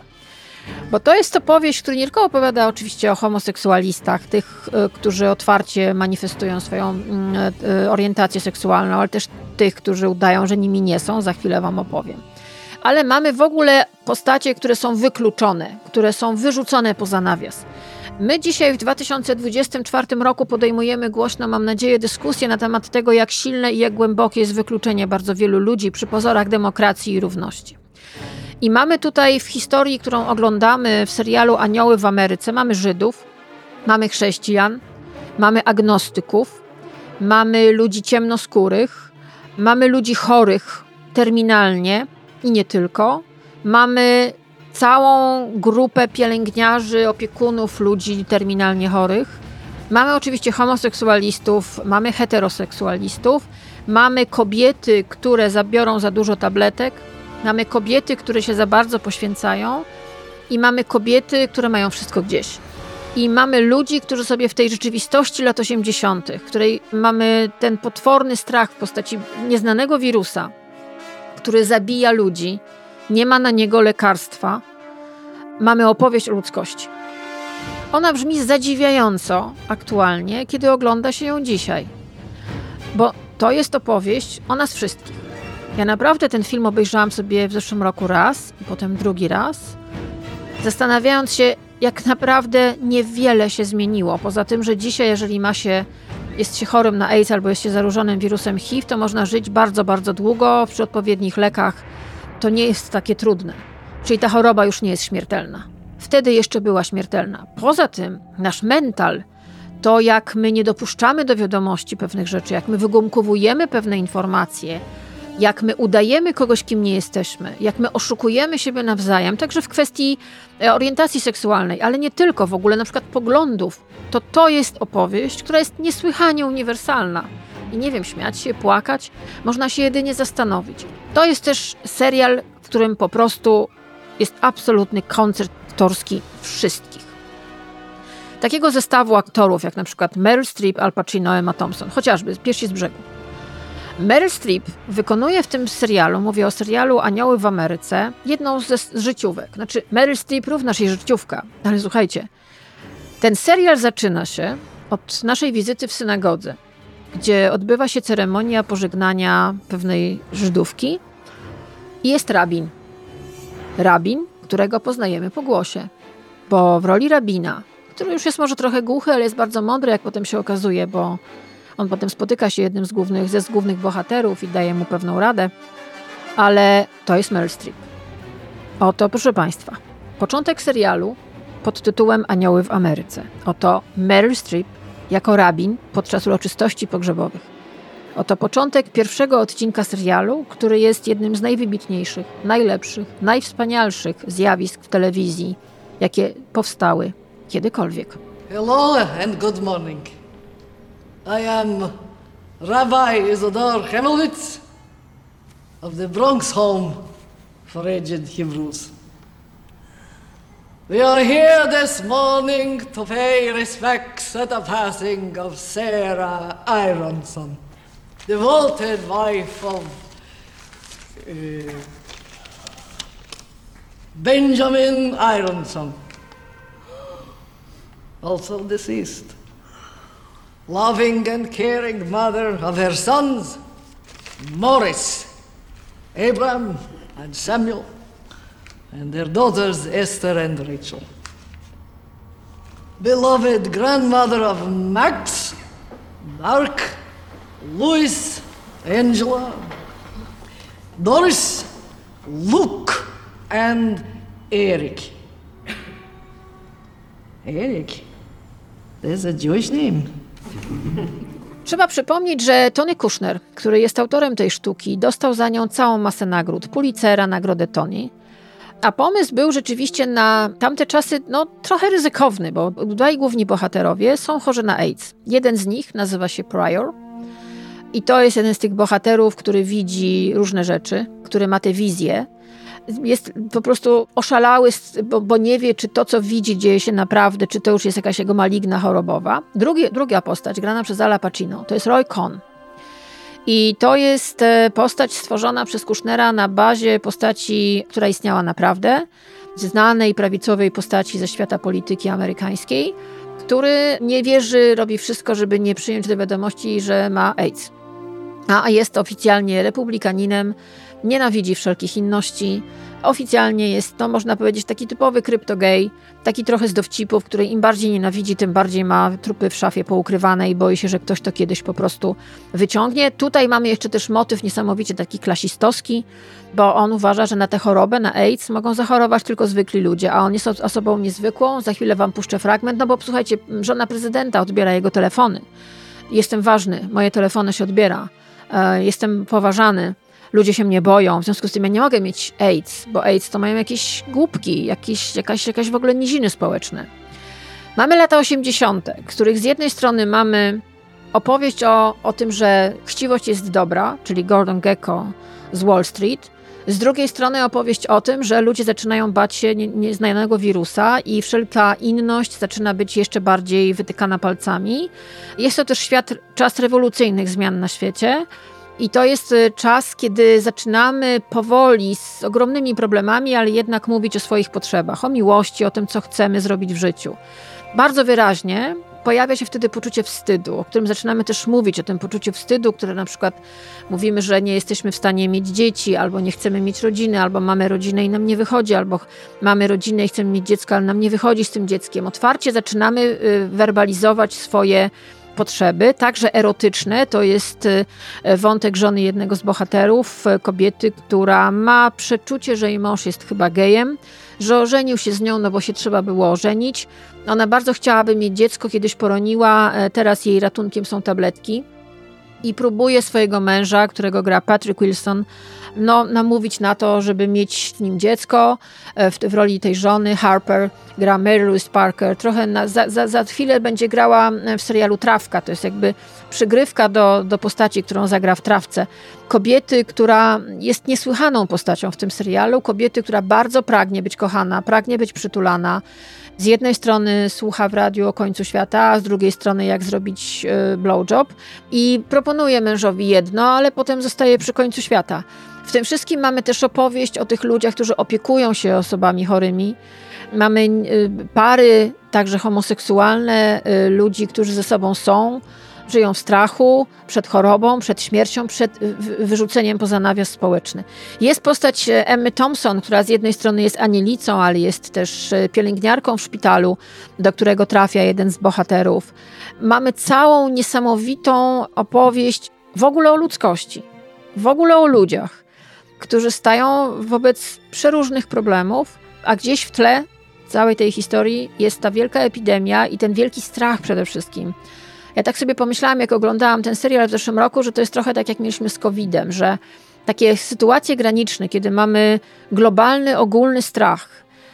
Bo to jest opowieść, która nie tylko opowiada oczywiście o homoseksualistach, tych, e, którzy otwarcie manifestują swoją mm, e, orientację seksualną, ale też tych, którzy udają, że nimi nie są. Za chwilę Wam opowiem. Ale mamy w ogóle postacie, które są wykluczone, które są wyrzucone poza nawias. My dzisiaj w 2024 roku podejmujemy głośno, mam nadzieję, dyskusję na temat tego, jak silne i jak głębokie jest wykluczenie bardzo wielu ludzi przy pozorach demokracji i równości. I mamy tutaj w historii, którą oglądamy w serialu Anioły w Ameryce, mamy Żydów, mamy chrześcijan, mamy agnostyków, mamy ludzi ciemnoskórych, mamy ludzi chorych terminalnie i nie tylko. Mamy całą grupę pielęgniarzy, opiekunów ludzi terminalnie chorych. Mamy oczywiście homoseksualistów, mamy heteroseksualistów, mamy kobiety, które zabiorą za dużo tabletek, mamy kobiety, które się za bardzo poświęcają i mamy kobiety, które mają wszystko gdzieś. I mamy ludzi, którzy sobie w tej rzeczywistości lat 80., w której mamy ten potworny strach w postaci nieznanego wirusa, który zabija ludzi, nie ma na niego lekarstwa. Mamy opowieść o ludzkości. Ona brzmi zadziwiająco aktualnie, kiedy ogląda się ją dzisiaj. Bo to jest opowieść o nas wszystkich. Ja naprawdę ten film obejrzałam sobie w zeszłym roku raz, i potem drugi raz, zastanawiając się, jak naprawdę niewiele się zmieniło. Poza tym, że dzisiaj, jeżeli ma się, jest się chorym na AIDS albo jest się zaróżonym wirusem HIV, to można żyć bardzo, bardzo długo przy odpowiednich lekach. To nie jest takie trudne. Czyli ta choroba już nie jest śmiertelna. Wtedy jeszcze była śmiertelna. Poza tym, nasz mental, to jak my nie dopuszczamy do wiadomości pewnych rzeczy, jak my wygumkowujemy pewne informacje, jak my udajemy kogoś, kim nie jesteśmy, jak my oszukujemy siebie nawzajem, także w kwestii e, orientacji seksualnej, ale nie tylko, w ogóle na przykład poglądów, to to jest opowieść, która jest niesłychanie uniwersalna. I nie wiem, śmiać się, płakać, można się jedynie zastanowić. To jest też serial, w którym po prostu jest absolutny koncert aktorski wszystkich. Takiego zestawu aktorów, jak na przykład Meryl Streep, Al Pacino, Emma Thompson, chociażby pierwsi z brzegu. Meryl Streep wykonuje w tym serialu, mówię o serialu Anioły w Ameryce, jedną ze życiówek. Znaczy, Meryl Streep również jej życiówka, ale słuchajcie, ten serial zaczyna się od naszej wizyty w synagodze, gdzie odbywa się ceremonia pożegnania pewnej Żydówki i jest rabin. Rabin, którego poznajemy po głosie, bo w roli rabina, który już jest może trochę głuchy, ale jest bardzo mądry, jak potem się okazuje, bo on potem spotyka się jednym z głównych, ze z głównych bohaterów i daje mu pewną radę, ale to jest Meryl Streep. Oto, proszę Państwa, początek serialu pod tytułem Anioły w Ameryce. Oto Meryl Streep jako rabin podczas uroczystości pogrzebowych. Oto początek pierwszego odcinka serialu, który jest jednym z najwybitniejszych, najlepszych, najwspanialszych zjawisk w telewizji, jakie powstały kiedykolwiek. Hello and good morning. I am Rabbi Isidore Hemelwitz of the Bronx Home for Aged Hebrews. We are here this morning to pay respects at the passing of Sarah Ironson, devoted wife of uh, Benjamin Ironson, also deceased. Loving and caring mother of her sons, Morris, Abram, and Samuel and their daughters Esther and Rachel. Beloved grandmother of Max, Mark, Louis, Angela, Doris, Luke, and Eric. Eric, there's a Jewish name. Trzeba przypomnieć, że Tony Kushner, który jest autorem tej sztuki, dostał za nią całą masę nagród, Pulitzera, nagrodę Tony. A pomysł był rzeczywiście na tamte czasy no, trochę ryzykowny, bo dwaj główni bohaterowie są chorzy na AIDS. Jeden z nich nazywa się Prior i to jest jeden z tych bohaterów, który widzi różne rzeczy, który ma te wizje. Jest po prostu oszalały, bo, bo nie wie, czy to, co widzi, dzieje się naprawdę, czy to już jest jakaś jego maligna chorobowa. Drugi, druga postać, grana przez Ala Pacino, to jest Roy Cohn. I to jest e, postać stworzona przez Kushnera na bazie postaci, która istniała naprawdę, znanej prawicowej postaci ze świata polityki amerykańskiej, który nie wierzy, robi wszystko, żeby nie przyjąć do wiadomości, że ma AIDS. A jest oficjalnie republikaninem, nienawidzi wszelkich inności, Oficjalnie jest to, można powiedzieć, taki typowy kryptogej, taki trochę z dowcipów, który im bardziej nienawidzi, tym bardziej ma trupy w szafie poukrywane i boi się, że ktoś to kiedyś po prostu wyciągnie. Tutaj mamy jeszcze też motyw niesamowicie taki klasistowski, bo on uważa, że na tę chorobę, na AIDS mogą zachorować tylko zwykli ludzie, a on jest osobą niezwykłą. Za chwilę wam puszczę fragment, no bo słuchajcie, żona prezydenta odbiera jego telefony. Jestem ważny, moje telefony się odbiera, jestem poważany ludzie się mnie boją, w związku z tym ja nie mogę mieć AIDS, bo AIDS to mają jakieś głupki, jakieś, jakaś, jakaś w ogóle niziny społeczne. Mamy lata 80., z których z jednej strony mamy opowieść o, o tym, że chciwość jest dobra, czyli Gordon Gecko z Wall Street, z drugiej strony opowieść o tym, że ludzie zaczynają bać się nieznajonego wirusa i wszelka inność zaczyna być jeszcze bardziej wytykana palcami. Jest to też świat, czas rewolucyjnych zmian na świecie. I to jest y, czas, kiedy zaczynamy powoli, z ogromnymi problemami, ale jednak mówić o swoich potrzebach, o miłości, o tym, co chcemy zrobić w życiu. Bardzo wyraźnie pojawia się wtedy poczucie wstydu, o którym zaczynamy też mówić, o tym poczuciu wstydu, które na przykład mówimy, że nie jesteśmy w stanie mieć dzieci, albo nie chcemy mieć rodziny, albo mamy rodzinę i nam nie wychodzi, albo mamy rodzinę i chcemy mieć dziecko, ale nam nie wychodzi z tym dzieckiem. Otwarcie zaczynamy y, werbalizować swoje potrzeby, także erotyczne. To jest y, wątek żony jednego z bohaterów, y, kobiety, która ma przeczucie, że jej mąż jest chyba gejem, że ożenił się z nią, no bo się trzeba było ożenić. Ona bardzo chciałaby mieć dziecko, kiedyś poroniła, e, teraz jej ratunkiem są tabletki. I próbuje swojego męża, którego gra Patrick Wilson, no, namówić na to, żeby mieć z nim dziecko. E, w, w roli tej żony Harper gra Mary Louise Parker. Trochę na, za, za, za chwilę będzie grała w serialu Trawka. To jest jakby przygrywka do, do postaci, którą zagra w Trawce. Kobiety, która jest niesłychaną postacią w tym serialu. Kobiety, która bardzo pragnie być kochana, pragnie być przytulana. Z jednej strony słucha w radiu o końcu świata, a z drugiej strony jak zrobić e, blowjob i proponuje mężowi jedno, ale potem zostaje przy końcu świata. W tym wszystkim mamy też opowieść o tych ludziach, którzy opiekują się osobami chorymi. Mamy y, pary, także homoseksualne, y, ludzi, którzy ze sobą są, żyją w strachu przed chorobą, przed śmiercią, przed wyrzuceniem poza nawias społeczny. Jest postać e, Emmy Thompson, która z jednej strony jest anielicą, ale jest też e, pielęgniarką w szpitalu, do którego trafia jeden z bohaterów. Mamy całą niesamowitą opowieść w ogóle o ludzkości, w ogóle o ludziach którzy stają wobec przeróżnych problemów, a gdzieś w tle całej tej historii jest ta wielka epidemia i ten wielki strach przede wszystkim. Ja tak sobie pomyślałam, jak oglądałam ten serial w zeszłym roku, że to jest trochę tak, jak mieliśmy z COVID-em, że takie sytuacje graniczne, kiedy mamy globalny, ogólny strach,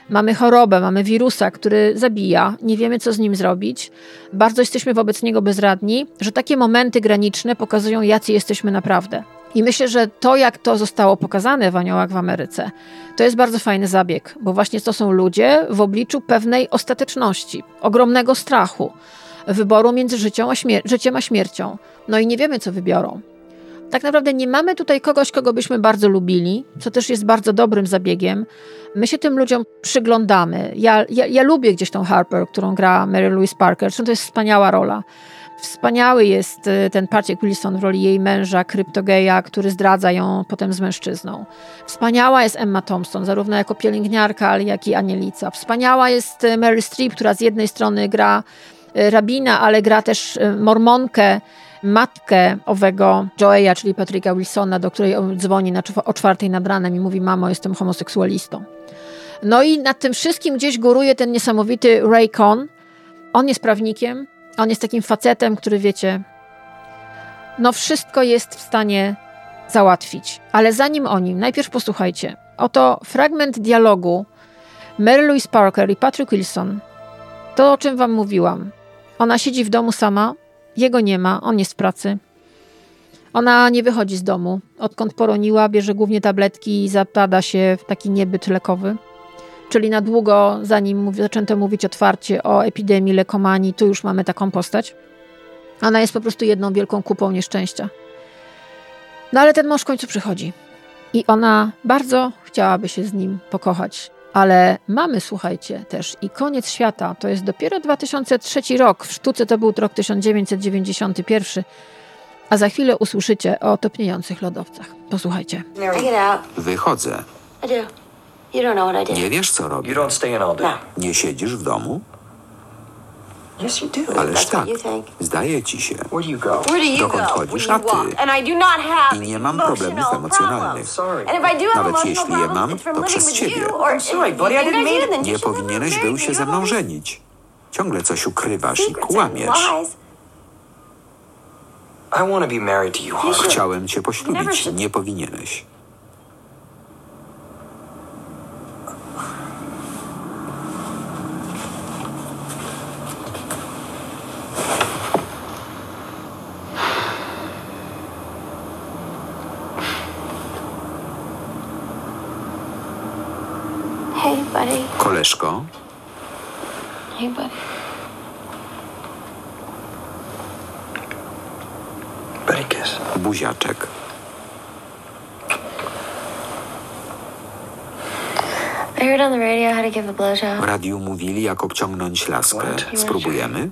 mamy chorobę, mamy wirusa, który zabija, nie wiemy, co z nim zrobić, bardzo jesteśmy wobec niego bezradni, że takie momenty graniczne pokazują, jacy jesteśmy naprawdę. I myślę, że to, jak to zostało pokazane w Aniołach w Ameryce, to jest bardzo fajny zabieg, bo właśnie to są ludzie w obliczu pewnej ostateczności, ogromnego strachu, wyboru między życiem a, śmier- życiem a śmiercią. No i nie wiemy, co wybiorą. Tak naprawdę nie mamy tutaj kogoś, kogo byśmy bardzo lubili, co też jest bardzo dobrym zabiegiem. My się tym ludziom przyglądamy. Ja, ja, ja lubię gdzieś tą Harper, którą gra Mary Louise Parker. To jest wspaniała rola. Wspaniały jest y, ten Patrick Wilson w roli jej męża, kryptogeja, który zdradza ją potem z mężczyzną. Wspaniała jest Emma Thompson, zarówno jako pielęgniarka, jak i anielica. Wspaniała jest y, Mary Streep, która z jednej strony gra y, rabina, ale gra też mormonkę, matkę owego Joeya, czyli Patricka Wilsona, do której dzwoni na, o czwartej nad ranem i mówi: Mamo, jestem homoseksualistą. No i nad tym wszystkim gdzieś góruje ten niesamowity Ray Con. On jest prawnikiem, on jest takim facetem, który wiecie, no wszystko jest w stanie załatwić. Ale zanim o nim, najpierw posłuchajcie. Oto fragment dialogu Mary Louise Parker i Patrick Wilson. To, o czym wam mówiłam. Ona siedzi w domu sama, jego nie ma, on jest w pracy. Ona nie wychodzi z domu. Odkąd poroniła, bierze głównie tabletki i zapada się w taki niebyt lekowy czyli na długo, zanim zaczęto mówić otwarcie o epidemii lekomanii, tu już mamy taką postać. Ona jest po prostu jedną wielką kupą nieszczęścia. No ale ten mąż w końcu przychodzi. I ona bardzo chciałaby się z nim pokochać. Ale mamy, słuchajcie, też i koniec świata. To jest dopiero 2003 rok. W sztuce to był rok 1991. A za chwilę usłyszycie o topniejących lodowcach. Posłuchajcie. Wychodzę. You don't know what I did. Nie wiesz, co robię. You don't stay in all day. Nie siedzisz w domu? Yes, you do. Ależ That's tak. what you think. Zdaje ci się. Where do you go? Where do you Dokąd go? chodzisz? You A ty? And I do not have I nie mam problemów emotional emocjonalnych. problems. And if I do have Nawet emotional jeśli je problems, mam, it's from to living przez with ciebie. you or I'm sorry, buddy, I if you didn't guys mean do, then Nie powinieneś był się ze You mną żenić. Ciągle coś ukrywasz i secrets and kłamiesz. lies. I want to be married to you. Chciałem cię poślubić. Nie powinieneś. Buddy. buddy kiss. Buziaczek. I heard on the radio how to give a W radiu mówili, jak obciągnąć laskę. Spróbujemy?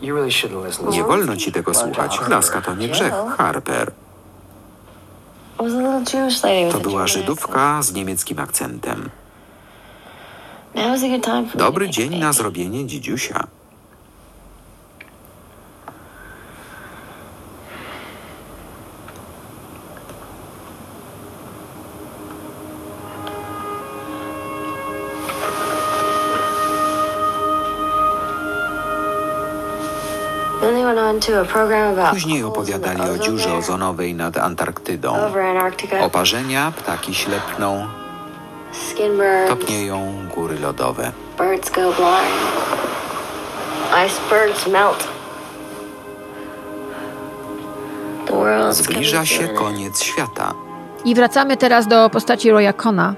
You really shouldn't listen Nie wolno ci tego słuchać. Laska to nie grzech, Harper. To była Żydówka z niemieckim akcentem. accent. Now is a good time for me Dobry dzień na zrobienie dzidziusia. Później opowiadali o dziurze ozonowej nad Antarktydą. Oparzenia, ptaki ślepną. Topnieją góry lodowe. Birds go blind. Icebergs melt. Zbliża coming się to an end. koniec świata. I wracamy teraz do postaci Roya Kona,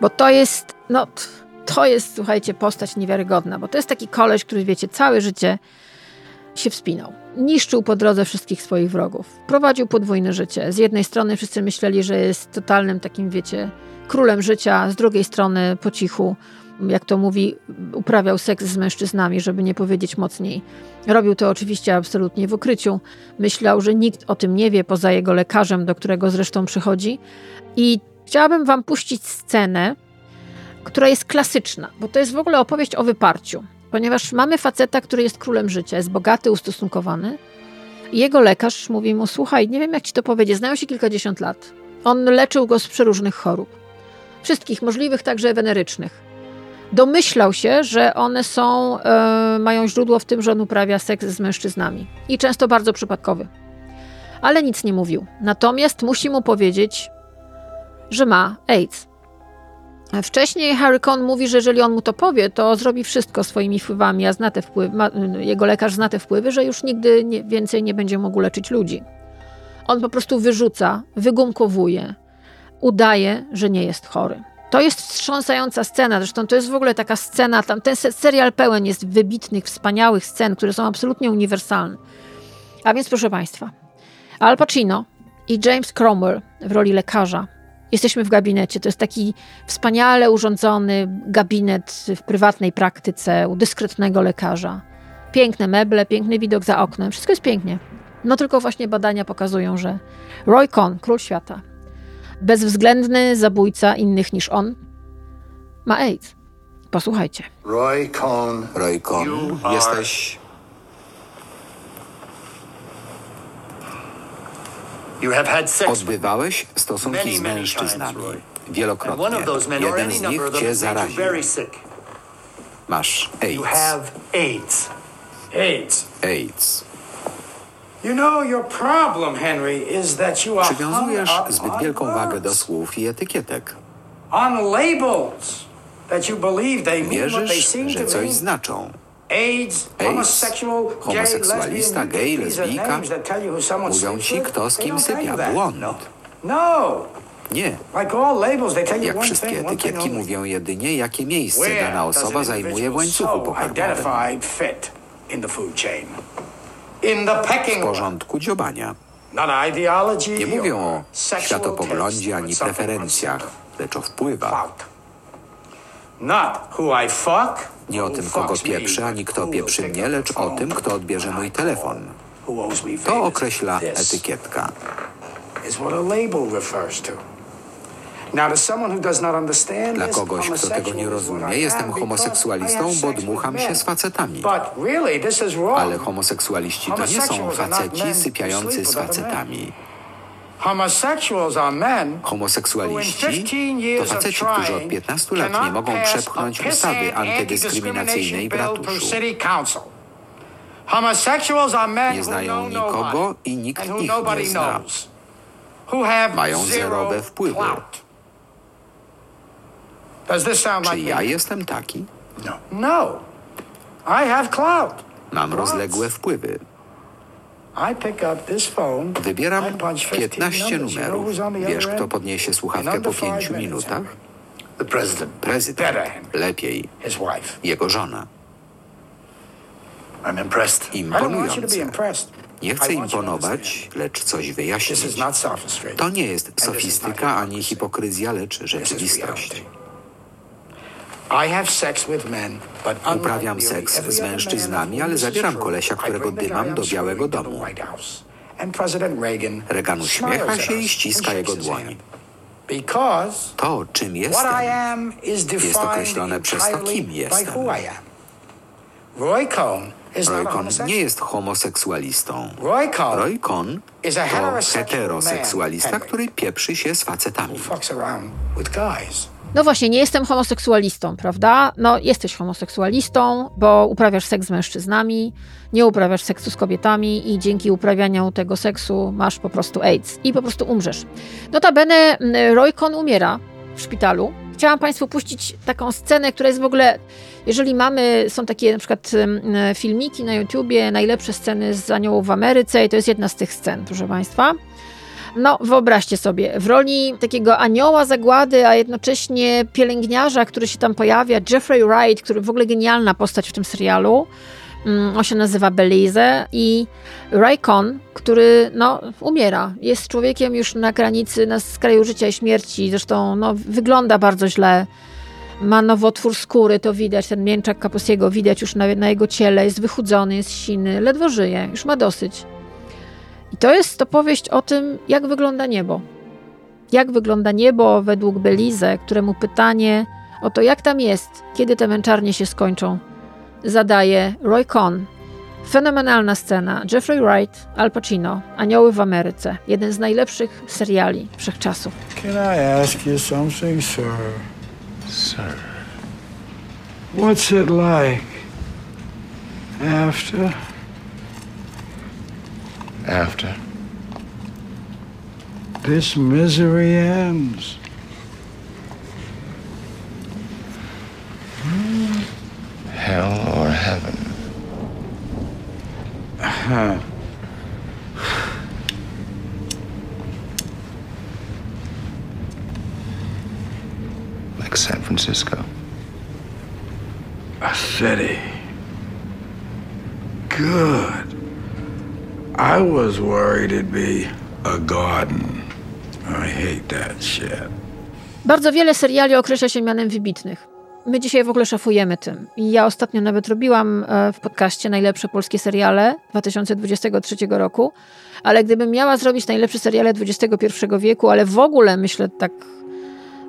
bo to jest, no, to jest, słuchajcie, postać niewiarygodna, bo to jest taki koleś, który, wiecie, całe życie się wspinał. Niszczył po drodze wszystkich swoich wrogów. Prowadził podwójne życie. Z jednej strony wszyscy myśleli, że jest totalnym takim, wiecie, królem życia, z drugiej strony po cichu, jak to mówi, uprawiał seks z mężczyznami, żeby nie powiedzieć mocniej. Robił to oczywiście absolutnie w ukryciu. Myślał, że nikt o tym nie wie, poza jego lekarzem, do którego zresztą przychodzi. I chciałabym wam puścić scenę, która jest klasyczna, bo to jest w ogóle opowieść o wyparciu. Ponieważ mamy faceta, który jest królem życia, jest bogaty, ustosunkowany. I jego lekarz mówi mu: Słuchaj, nie wiem jak ci to powiedzieć, znają się kilkadziesiąt lat. On leczył go z przeróżnych chorób. Wszystkich możliwych, także wenerycznych. Domyślał się, że one są, e, mają źródło w tym, że on uprawia seks z mężczyznami. I często bardzo przypadkowy. Ale nic nie mówił. Natomiast musi mu powiedzieć, że ma AIDS. Wcześniej Harry Cohn mówi, że jeżeli on mu to powie, to zrobi wszystko swoimi wpływami, a zna te wpływy, ma, jego lekarz zna te wpływy, że już nigdy nie, więcej nie będzie mógł leczyć ludzi. On po prostu wyrzuca, wygumkowuje, udaje, że nie jest chory. To jest wstrząsająca scena, zresztą to jest w ogóle taka scena, tam ten se- serial pełen jest wybitnych, wspaniałych scen, które są absolutnie uniwersalne. A więc proszę Państwa, Al Pacino i James Cromwell w roli lekarza. Jesteśmy w gabinecie. To jest taki wspaniale urządzony gabinet w prywatnej praktyce u dyskretnego lekarza. Piękne meble, piękny widok za oknem. Wszystko jest pięknie. No tylko właśnie badania pokazują, że Roy Cohn, król świata, bezwzględny zabójca innych niż on, ma AIDS. Posłuchajcie. Roy Cohn. Roy Cohn, jesteś... You have had sex Odbywałeś stosunki z mężczyznami. Wielokrotnie. Jeden any z number nich of them, cię zaraził. very sick. Masz AIDS. AIDS. AIDS. AIDS. You know, your problem, Henry, is that you are hung Przywiązujesz zbyt wielką wagę do słów i etykietek. Wierzysz, że coś znaczą. AIDS, gay, homoseksualista, are lesbijka. Mówią ci, kto z kim sypia. Błąd. No. Nie. Tell you Jak wszystkie etykietki mówią jedynie, jakie miejsce dana osoba zajmuje w łańcuchu pokarmowym. W porządku dziobania. Nie mówią o światopoglądzie ani preferencjach, lecz o wpływach. Not who I fuck, Nie o tym, kogo pieprzę, ani kto pieprzy mnie, lecz o tym, kto odbierze mój telefon. To określa etykietka. Dla kogoś, kto tego nie rozumie, jestem homoseksualistą, bo dmucham się z facetami. Ale homoseksualiści to nie są faceci sypiający z facetami. Homosexuals are men Homoseksualiści to faceci, którzy od 15 lat nie mogą przepchnąć ustawy antydyskryminacyjnej w ratuszu. Nie znają nikogo i nikt ich nie zna. Mają zero zerowe wpływy. Czy ja jestem taki? No. Mam rozległe wpływy. I pick up this phone. Wybieram I punch 15 15 numbers. You know numerów. Wiesz, kto podniesie słuchawkę po five 5 minutes, minutach? Prezydent. Lepiej. Jego żona. Imponujące. Nie chcę imponować, lecz coś wyjaśnić. To nie jest sofistyka ani hipokryzja, lecz rzeczywistość. reality. I have sex with men, but unlike Uprawiam seks z mężczyznami, ale zabieram kolesia, którego dymam do Białego Domu. Reagan uśmiecha się i ściska jego dłoń. To, czym jestem, jest określone przez to, kim jestem. Roy Cohn nie jest homoseksualistą. Roy Cohn to heteroseksualista, który pieprzy się z facetami. No właśnie, nie jestem homoseksualistą, prawda? No, jesteś homoseksualistą, bo uprawiasz seks z mężczyznami, nie uprawiasz seksu z kobietami i dzięki uprawianiu tego seksu masz po prostu AIDS i po prostu umrzesz. Notabene mm, Roy Cohn umiera w szpitalu. Chciałam Państwu puścić taką scenę, która jest w ogóle, jeżeli mamy, są takie na przykład mm, filmiki na YouTubie, najlepsze sceny z Aniołów w Ameryce i to jest jedna z tych scen, proszę Państwa. No, wyobraźcie sobie, w roli takiego anioła zagłady, a jednocześnie pielęgniarza, który się tam pojawia, Jeffrey Wright, który w ogóle genialna postać w tym serialu. Mm, On się nazywa Belize i Raycon, który no, umiera. Jest człowiekiem już na granicy, na skraju życia i śmierci. Zresztą no, wygląda bardzo źle. Ma nowotwór skóry, to widać, ten mięczak Kaposiego widać już na, na jego ciele. Jest wychudzony, jest siny, ledwo żyje, już ma dosyć. I to jest opowieść o tym, jak wygląda niebo. Jak wygląda niebo według Belize, któremu pytanie o to, jak tam jest, kiedy te męczarnie się skończą, zadaje Roy Cohn. Fenomenalna scena. Jeffrey Wright, Al Pacino, Anioły w Ameryce. Jeden z najlepszych seriali wszechczasów. Can I ask you something, sir? Sir. What's it like after? After. This misery ends. Hell or heaven? Huh. Like San Francisco. A city. Good. I was worried it'd be a garden. I hate that shit. Bardzo wiele seriali określa się mianem wybitnych. My dzisiaj w ogóle szafujemy tym. I ja ostatnio nawet robiłam e, w podcaście najlepsze polskie seriale 2023 roku, ale gdybym miała zrobić najlepsze seriale XXI wieku, ale w ogóle myślę tak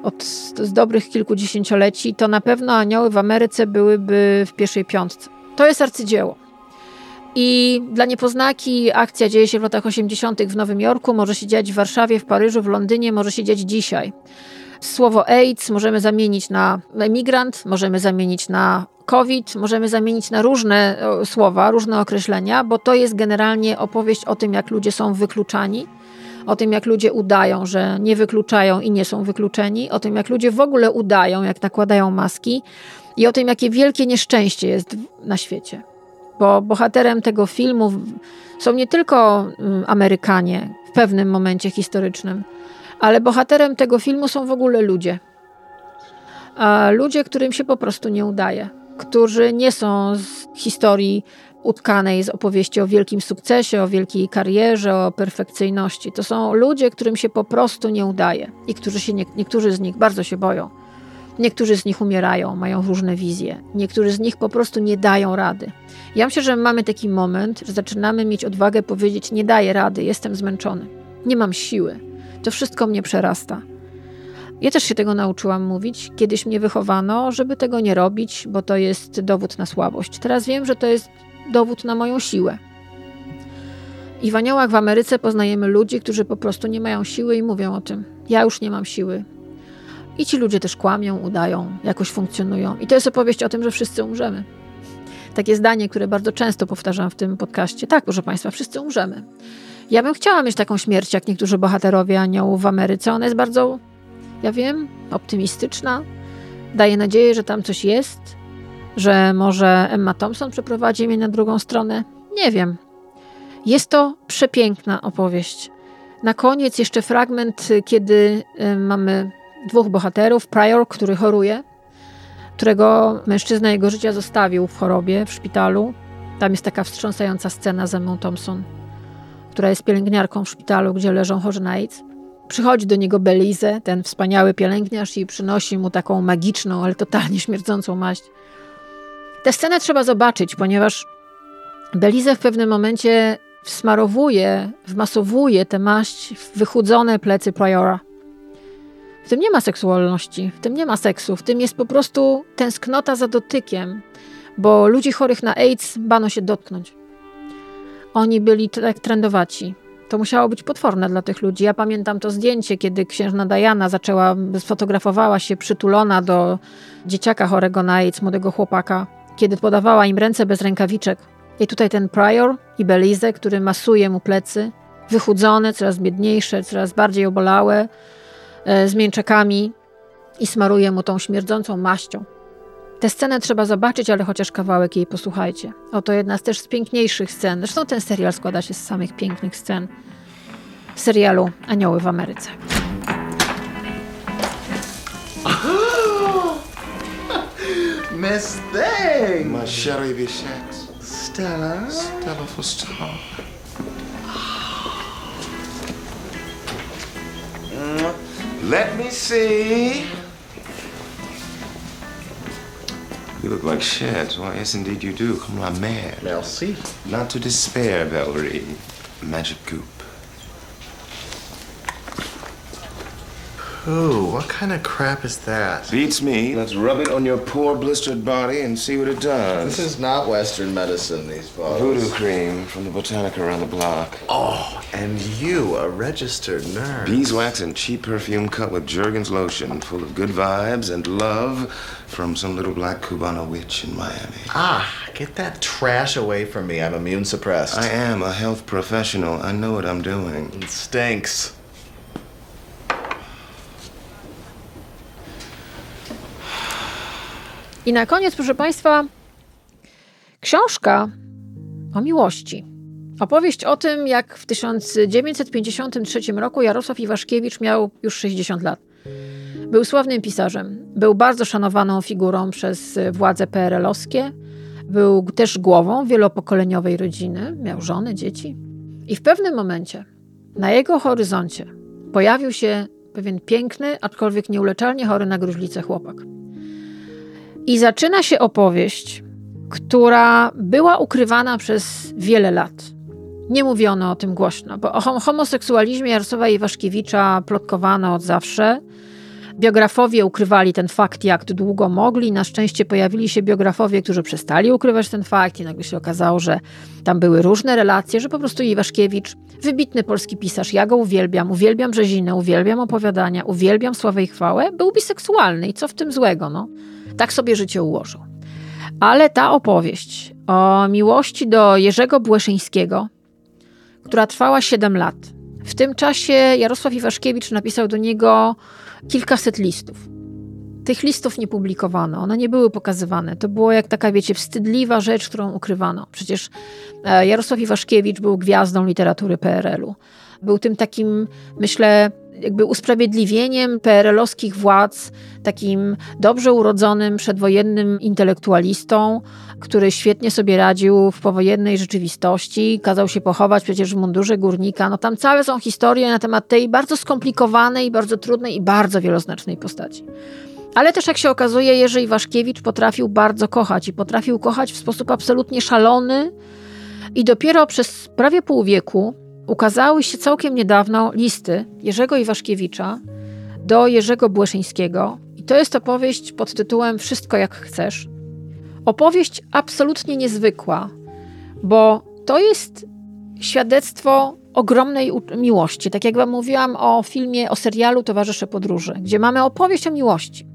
od z dobrych kilku dziesięcioleci, to na pewno Anioły w Ameryce byłyby w pierwszej piątce. To jest arcydzieło. I dla niepoznaki akcja dzieje się w latach 80. w Nowym Jorku, może się dziać w Warszawie, w Paryżu, w Londynie, może się dziać dzisiaj. Słowo AIDS możemy zamienić na emigrant, możemy zamienić na COVID, możemy zamienić na różne o, słowa, różne określenia, bo to jest generalnie opowieść o tym, jak ludzie są wykluczani, o tym, jak ludzie udają, że nie wykluczają i nie są wykluczeni, o tym, jak ludzie w ogóle udają, jak nakładają maski i o tym, jakie wielkie nieszczęście jest na świecie. Bo bohaterem tego filmu są nie tylko mm, Amerykanie w pewnym momencie historycznym, ale bohaterem tego filmu są w ogóle ludzie. Ludzie, którym się po prostu nie udaje, którzy nie są z historii utkanej z opowieści o wielkim sukcesie, o wielkiej karierze, o perfekcyjności. To są ludzie, którym się po prostu nie udaje i którzy się nie, niektórzy z nich bardzo się boją. Niektórzy z nich umierają, mają różne wizje. Niektórzy z nich po prostu nie dają rady. Ja myślę, że mamy taki moment, że zaczynamy mieć odwagę powiedzieć: Nie daję rady, jestem zmęczony, nie mam siły, to wszystko mnie przerasta. Ja też się tego nauczyłam mówić. Kiedyś mnie wychowano, żeby tego nie robić, bo to jest dowód na słabość. Teraz wiem, że to jest dowód na moją siłę. I w Aniołach w Ameryce poznajemy ludzi, którzy po prostu nie mają siły i mówią o tym. Ja już nie mam siły. I ci ludzie też kłamią, udają, jakoś funkcjonują. I to jest opowieść o tym, że wszyscy umrzemy. Takie zdanie, które bardzo często powtarzam w tym podcaście. Tak, proszę Państwa, wszyscy umrzemy. Ja bym chciała mieć taką śmierć, jak niektórzy bohaterowie aniołów w Ameryce. Ona jest bardzo, ja wiem, optymistyczna. Daje nadzieję, że tam coś jest, że może Emma Thompson przeprowadzi mnie na drugą stronę. Nie wiem. Jest to przepiękna opowieść. Na koniec jeszcze fragment, kiedy y, mamy dwóch bohaterów. Prior, który choruje, którego mężczyzna jego życia zostawił w chorobie w szpitalu. Tam jest taka wstrząsająca scena z Emmą Thompson, która jest pielęgniarką w szpitalu, gdzie leżą chorzy na AIDS. Przychodzi do niego Belize, ten wspaniały pielęgniarz, i przynosi mu taką magiczną, ale totalnie śmierdzącą maść. Tę scenę trzeba zobaczyć, ponieważ Belize w pewnym momencie wsmarowuje, wmasowuje tę maść w wychudzone plecy Priora. W tym nie ma seksualności, w tym nie ma seksu, w tym jest po prostu tęsknota za dotykiem, bo ludzi chorych na AIDS bano się dotknąć. Oni byli tak trendowaci. To musiało być potworne dla tych ludzi. Ja pamiętam to zdjęcie, kiedy księżna Diana zaczęła, sfotografowała się przytulona do dzieciaka chorego na AIDS, młodego chłopaka, kiedy podawała im ręce bez rękawiczek. I tutaj ten prior i Belize, który masuje mu plecy, wychudzone, coraz biedniejsze, coraz bardziej obolałe, z mięczakami i smaruje mu tą śmierdzącą maścią. Tę scenę trzeba zobaczyć, ale chociaż kawałek jej posłuchajcie. Oto jedna z też z piękniejszych scen. Zresztą ten serial składa się z samych pięknych scen serialu Anioły w Ameryce. Miss Thing! Ma chérie Bichette. Stella? Stella Foster. Let me see. You look like shit. Why, yes, indeed you do. Comme la mer. Merci. Not to despair, Valerie. Magic goop. Ooh, what kind of crap is that? Beats me. Let's rub it on your poor blistered body and see what it does. This is not Western medicine, these bottles. Voodoo cream from the Botanica around the block. Oh, and you, a registered nurse. Beeswax and cheap perfume cut with Jergens lotion, full of good vibes and love from some little black Cubano witch in Miami. Ah, get that trash away from me. I'm immune suppressed. I am a health professional. I know what I'm doing. It stinks. I na koniec, proszę Państwa, książka o miłości. Opowieść o tym, jak w 1953 roku Jarosław Iwaszkiewicz miał już 60 lat. Był sławnym pisarzem, był bardzo szanowaną figurą przez władze PRL-owskie, był też głową wielopokoleniowej rodziny, miał żonę, dzieci. I w pewnym momencie na jego horyzoncie pojawił się pewien piękny, aczkolwiek nieuleczalnie chory na gruźlicę chłopak. I zaczyna się opowieść, która była ukrywana przez wiele lat. Nie mówiono o tym głośno, bo o homoseksualizmie Jarosława Iwaszkiewicza plotkowano od zawsze. Biografowie ukrywali ten fakt jak długo mogli. Na szczęście pojawili się biografowie, którzy przestali ukrywać ten fakt i nagle się okazało, że tam były różne relacje, że po prostu Iwaszkiewicz, wybitny polski pisarz, ja go uwielbiam, uwielbiam Brzezinę, uwielbiam opowiadania, uwielbiam sławę i chwałę, był biseksualny i co w tym złego, no? Tak sobie życie ułożył. Ale ta opowieść o miłości do Jerzego Błeszyńskiego, która trwała 7 lat. W tym czasie Jarosław Iwaszkiewicz napisał do niego kilkaset listów. Tych listów nie publikowano, one nie były pokazywane. To było jak taka, wiecie, wstydliwa rzecz, którą ukrywano. Przecież e, Jarosław Iwaszkiewicz był gwiazdą literatury PRL-u. Był tym takim, myślę, jakby usprawiedliwieniem PRL-owskich władz, takim dobrze urodzonym, przedwojennym intelektualistą, który świetnie sobie radził w powojennej rzeczywistości, kazał się pochować przecież w mundurze górnika. No tam całe są historie na temat tej bardzo skomplikowanej, bardzo trudnej i bardzo wieloznacznej postaci. Ale też, jak się okazuje, Jerzy Iwaszkiewicz potrafił bardzo kochać i potrafił kochać w sposób absolutnie szalony. I dopiero przez prawie pół wieku ukazały się całkiem niedawno listy Jerzego Iwaszkiewicza do Jerzego Błeszyńskiego. I to jest opowieść pod tytułem Wszystko jak chcesz. Opowieść absolutnie niezwykła, bo to jest świadectwo ogromnej miłości. Tak jak wam mówiłam o filmie, o serialu Towarzysze Podróży, gdzie mamy opowieść o miłości.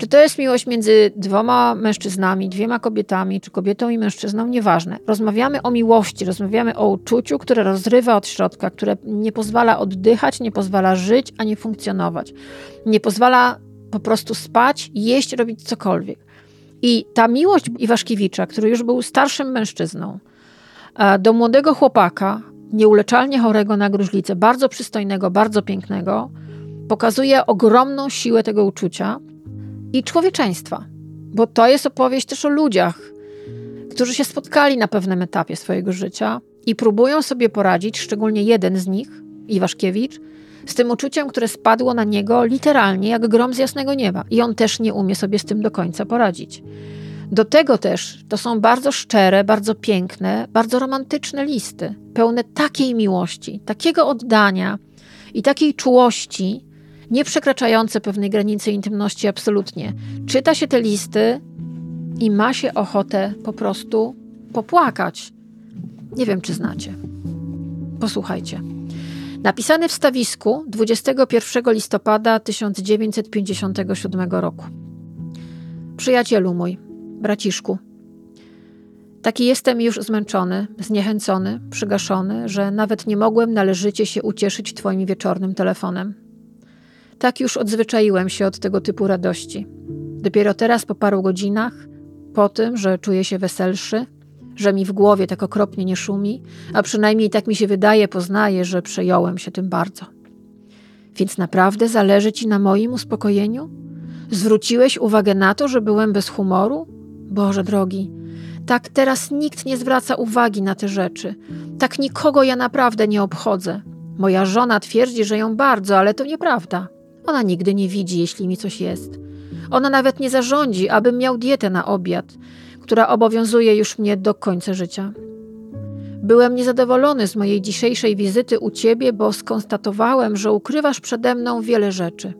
Czy to jest miłość między dwoma mężczyznami, dwiema kobietami, czy kobietą i mężczyzną, nieważne. Rozmawiamy o miłości, rozmawiamy o uczuciu, które rozrywa od środka, które nie pozwala oddychać, nie pozwala żyć ani funkcjonować. Nie pozwala po prostu spać, jeść, robić cokolwiek. I ta miłość Iwaszkiewicza, który już był starszym mężczyzną, e, do młodego chłopaka, nieuleczalnie chorego na gruźlicę, bardzo przystojnego, bardzo pięknego, pokazuje ogromną siłę tego uczucia i człowieczeństwa, bo to jest opowieść też o ludziach, którzy się spotkali na pewnym etapie swojego życia i próbują sobie poradzić, szczególnie jeden z nich, Iwaszkiewicz, z tym uczuciem, które spadło na niego literalnie jak grom z jasnego nieba. I on też nie umie sobie z tym do końca poradzić. Do tego też to są bardzo szczere, bardzo piękne, bardzo romantyczne listy, pełne takiej miłości, takiego oddania i takiej czułości, nie przekraczające pewnej granicy intymności absolutnie. Czyta się te listy i ma się ochotę po prostu popłakać. Nie wiem, czy znacie. Posłuchajcie. Napisany w stawisku 21 listopada 1957 roku. Przyjacielu mój, braciszku, taki jestem już zmęczony, zniechęcony, przygaszony, że nawet nie mogłem należycie się ucieszyć Twoim wieczornym telefonem. Tak już odzwyczaiłem się od tego typu radości. Dopiero teraz, po paru godzinach, po tym, że czuję się weselszy, że mi w głowie tak okropnie nie szumi, a przynajmniej tak mi się wydaje, poznaję, że przejąłem się tym bardzo. Więc naprawdę zależy ci na moim uspokojeniu? Zwróciłeś uwagę na to, że byłem bez humoru? Boże drogi, tak teraz nikt nie zwraca uwagi na te rzeczy. Tak nikogo ja naprawdę nie obchodzę. Moja żona twierdzi, że ją bardzo, ale to nieprawda. Ona nigdy nie widzi, jeśli mi coś jest. Ona nawet nie zarządzi, abym miał dietę na obiad, która obowiązuje już mnie do końca życia. Byłem niezadowolony z mojej dzisiejszej wizyty u ciebie, bo skonstatowałem, że ukrywasz przede mną wiele rzeczy.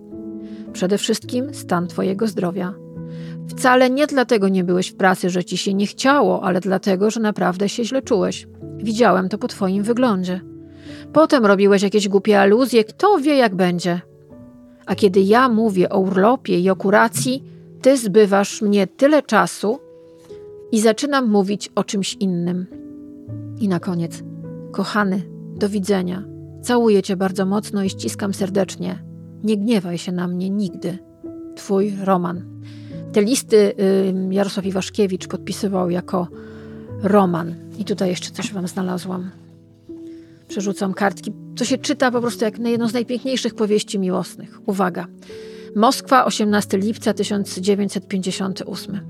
Przede wszystkim stan twojego zdrowia. Wcale nie dlatego nie byłeś w pracy, że ci się nie chciało, ale dlatego, że naprawdę się źle czułeś. Widziałem to po twoim wyglądzie. Potem robiłeś jakieś głupie aluzje, kto wie jak będzie. A kiedy ja mówię o urlopie i o kuracji, ty zbywasz mnie tyle czasu i zaczynam mówić o czymś innym. I na koniec, kochany, do widzenia. Całuję cię bardzo mocno i ściskam serdecznie. Nie gniewaj się na mnie nigdy. Twój Roman. Te listy y, Jarosław Iwaszkiewicz podpisywał jako Roman. I tutaj jeszcze coś wam znalazłam przerzucam kartki. To się czyta po prostu jak jedną z najpiękniejszych powieści miłosnych. Uwaga. Moskwa, 18 lipca 1958.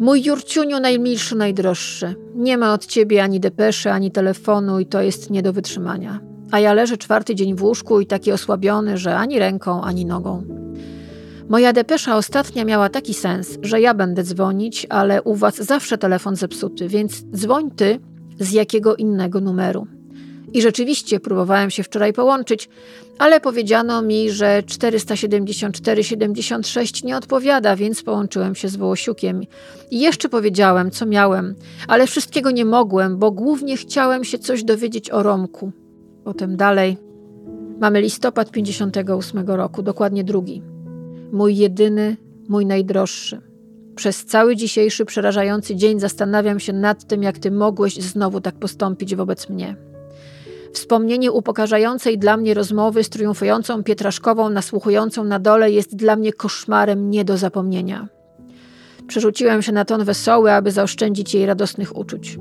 Mój Jurciuniu najmilszy, najdroższy. Nie ma od ciebie ani depeszy, ani telefonu i to jest nie do wytrzymania. A ja leżę czwarty dzień w łóżku i taki osłabiony, że ani ręką, ani nogą. Moja depesza ostatnia miała taki sens, że ja będę dzwonić, ale u was zawsze telefon zepsuty, więc dzwoń ty, z jakiego innego numeru. I rzeczywiście próbowałem się wczoraj połączyć, ale powiedziano mi, że 474-76 nie odpowiada, więc połączyłem się z Wołosiukiem. I jeszcze powiedziałem, co miałem, ale wszystkiego nie mogłem, bo głównie chciałem się coś dowiedzieć o Romku. Potem dalej. Mamy listopad 58 roku, dokładnie drugi. Mój jedyny, mój najdroższy. Przez cały dzisiejszy przerażający dzień zastanawiam się nad tym, jak ty mogłeś znowu tak postąpić wobec mnie. Wspomnienie upokarzającej dla mnie rozmowy z triumfującą Pietraszkową nasłuchującą na dole jest dla mnie koszmarem nie do zapomnienia. Przerzuciłem się na ton wesoły, aby zaoszczędzić jej radosnych uczuć.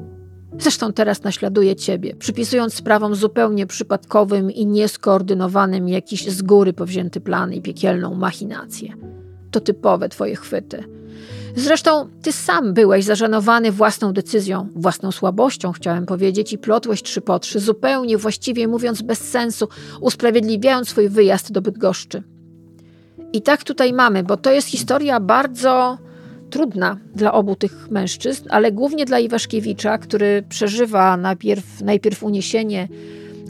Zresztą teraz naśladuję ciebie, przypisując sprawom zupełnie przypadkowym i nieskoordynowanym jakiś z góry powzięty plan i piekielną machinację. To typowe twoje chwyty – Zresztą ty sam byłeś zażenowany własną decyzją, własną słabością, chciałem powiedzieć, i plotłeś trzy po trzy, zupełnie właściwie mówiąc bez sensu, usprawiedliwiając swój wyjazd do Bydgoszczy. I tak tutaj mamy, bo to jest historia bardzo trudna dla obu tych mężczyzn, ale głównie dla Iwaszkiewicza, który przeżywa najpierw, najpierw uniesienie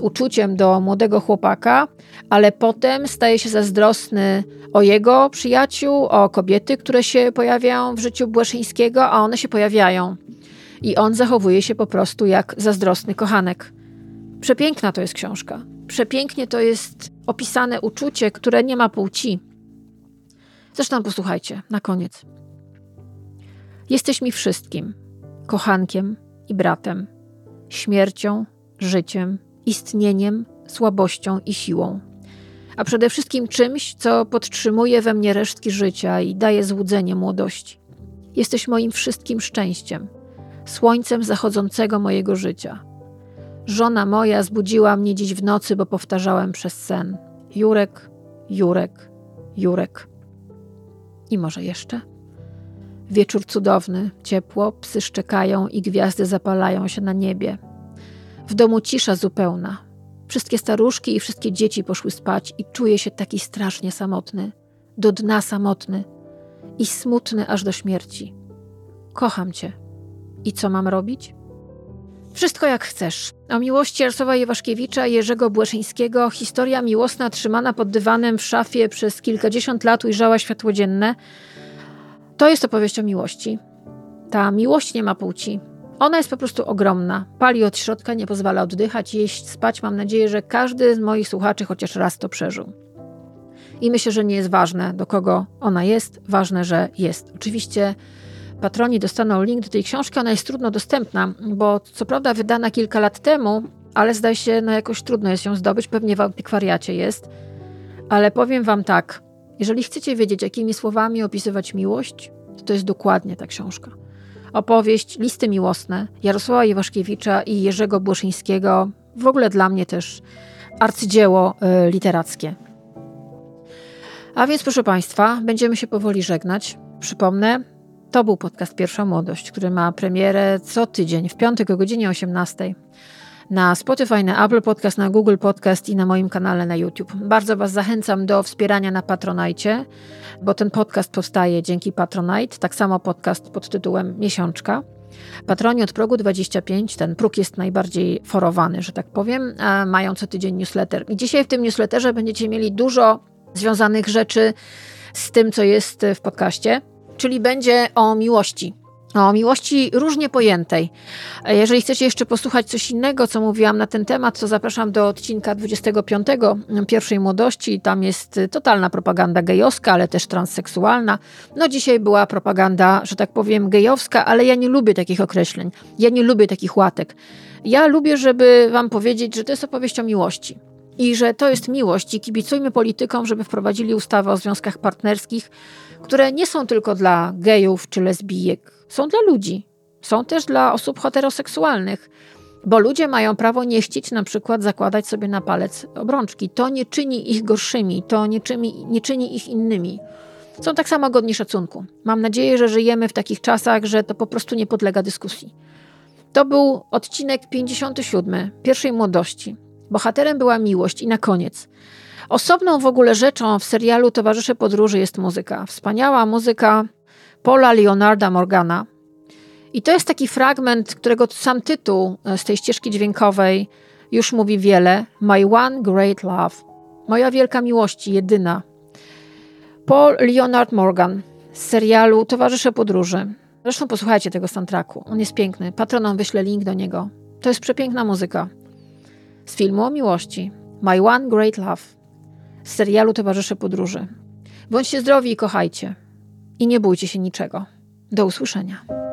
uczuciem do młodego chłopaka, ale potem staje się zazdrosny o jego przyjaciół, o kobiety, które się pojawiają w życiu Błeszyńskiego, a one się pojawiają. I on zachowuje się po prostu jak zazdrosny kochanek. Przepiękna to jest książka. Przepięknie to jest opisane uczucie, które nie ma płci. Zresztą posłuchajcie, na koniec. Jesteś mi wszystkim: kochankiem i bratem, śmiercią, życiem, istnieniem, słabością i siłą. A przede wszystkim czymś, co podtrzymuje we mnie resztki życia i daje złudzenie młodości. Jesteś moim wszystkim szczęściem, słońcem zachodzącego mojego życia. Żona moja zbudziła mnie dziś w nocy, bo powtarzałem przez sen: Jurek, Jurek, Jurek. I może jeszcze? Wieczór cudowny, ciepło, psy szczekają i gwiazdy zapalają się na niebie. W domu cisza zupełna. Wszystkie staruszki i wszystkie dzieci poszły spać i czuję się taki strasznie samotny, do dna samotny i smutny aż do śmierci. Kocham cię. I co mam robić? Wszystko jak chcesz. O miłości Jarosława Iwaszkiewicza i Jerzego Błeszyńskiego historia miłosna trzymana pod dywanem w szafie przez kilkadziesiąt lat ujrzała światło dzienne. To jest opowieść o miłości. Ta miłość nie ma płci. Ona jest po prostu ogromna. Pali od środka, nie pozwala oddychać, jeść, spać. Mam nadzieję, że każdy z moich słuchaczy chociaż raz to przeżył. I myślę, że nie jest ważne, do kogo ona jest, ważne, że jest. Oczywiście patroni dostaną link do tej książki. Ona jest trudno dostępna, bo co prawda wydana kilka lat temu, ale zdaje się, no jakoś trudno jest ją zdobyć. Pewnie w antykwariacie jest. Ale powiem Wam tak, jeżeli chcecie wiedzieć, jakimi słowami opisywać miłość, to to jest dokładnie ta książka. Opowieść Listy Miłosne Jarosława Iwaszkiewicza i Jerzego Błoszyńskiego, w ogóle dla mnie też arcydzieło y, literackie. A więc, proszę Państwa, będziemy się powoli żegnać. Przypomnę, to był podcast Pierwsza Młodość, który ma premierę co tydzień w piątek o godzinie 18 na Spotify, na Apple Podcast, na Google Podcast i na moim kanale na YouTube. Bardzo Was zachęcam do wspierania na Patronajcie, bo ten podcast powstaje dzięki Patronite, tak samo podcast pod tytułem Miesiączka. Patroni od progu 25, ten próg jest najbardziej forowany, że tak powiem, mają co tydzień newsletter. I dzisiaj w tym newsletterze będziecie mieli dużo związanych rzeczy z tym, co jest w podcaście, czyli będzie o miłości o miłości różnie pojętej. Jeżeli chcecie jeszcze posłuchać coś innego, co mówiłam na ten temat, to zapraszam do odcinka 25 pierwszej młodości. Tam jest totalna propaganda gejowska, ale też transseksualna. No dzisiaj była propaganda, że tak powiem, gejowska, ale ja nie lubię takich określeń. Ja nie lubię takich łatek. Ja lubię, żeby wam powiedzieć, że to jest opowieść o miłości. I że to jest miłość i kibicujmy politykom, żeby wprowadzili ustawę o związkach partnerskich, które nie są tylko dla gejów czy lesbijek, są dla ludzi. Są też dla osób heteroseksualnych, bo ludzie mają prawo nie chcieć na przykład zakładać sobie na palec obrączki. To nie czyni ich gorszymi, to nie czyni, nie czyni ich innymi. Są tak samo godni szacunku. Mam nadzieję, że żyjemy w takich czasach, że to po prostu nie podlega dyskusji. To był odcinek 57 pierwszej młodości. Bohaterem była miłość i na koniec. Osobną w ogóle rzeczą w serialu Towarzysze Podróży jest muzyka. Wspaniała muzyka Paula Leonarda Morgana. I to jest taki fragment, którego sam tytuł e, z tej ścieżki dźwiękowej już mówi wiele. My One Great Love. Moja wielka miłość, jedyna. Paul Leonard Morgan z serialu Towarzysze Podróży. Zresztą posłuchajcie tego soundtracku. On jest piękny. Patronom wyślę link do niego. To jest przepiękna muzyka. Z filmu o miłości. My One Great Love. Z serialu Towarzysze Podróży. Bądźcie zdrowi i kochajcie. I nie bójcie się niczego. Do usłyszenia.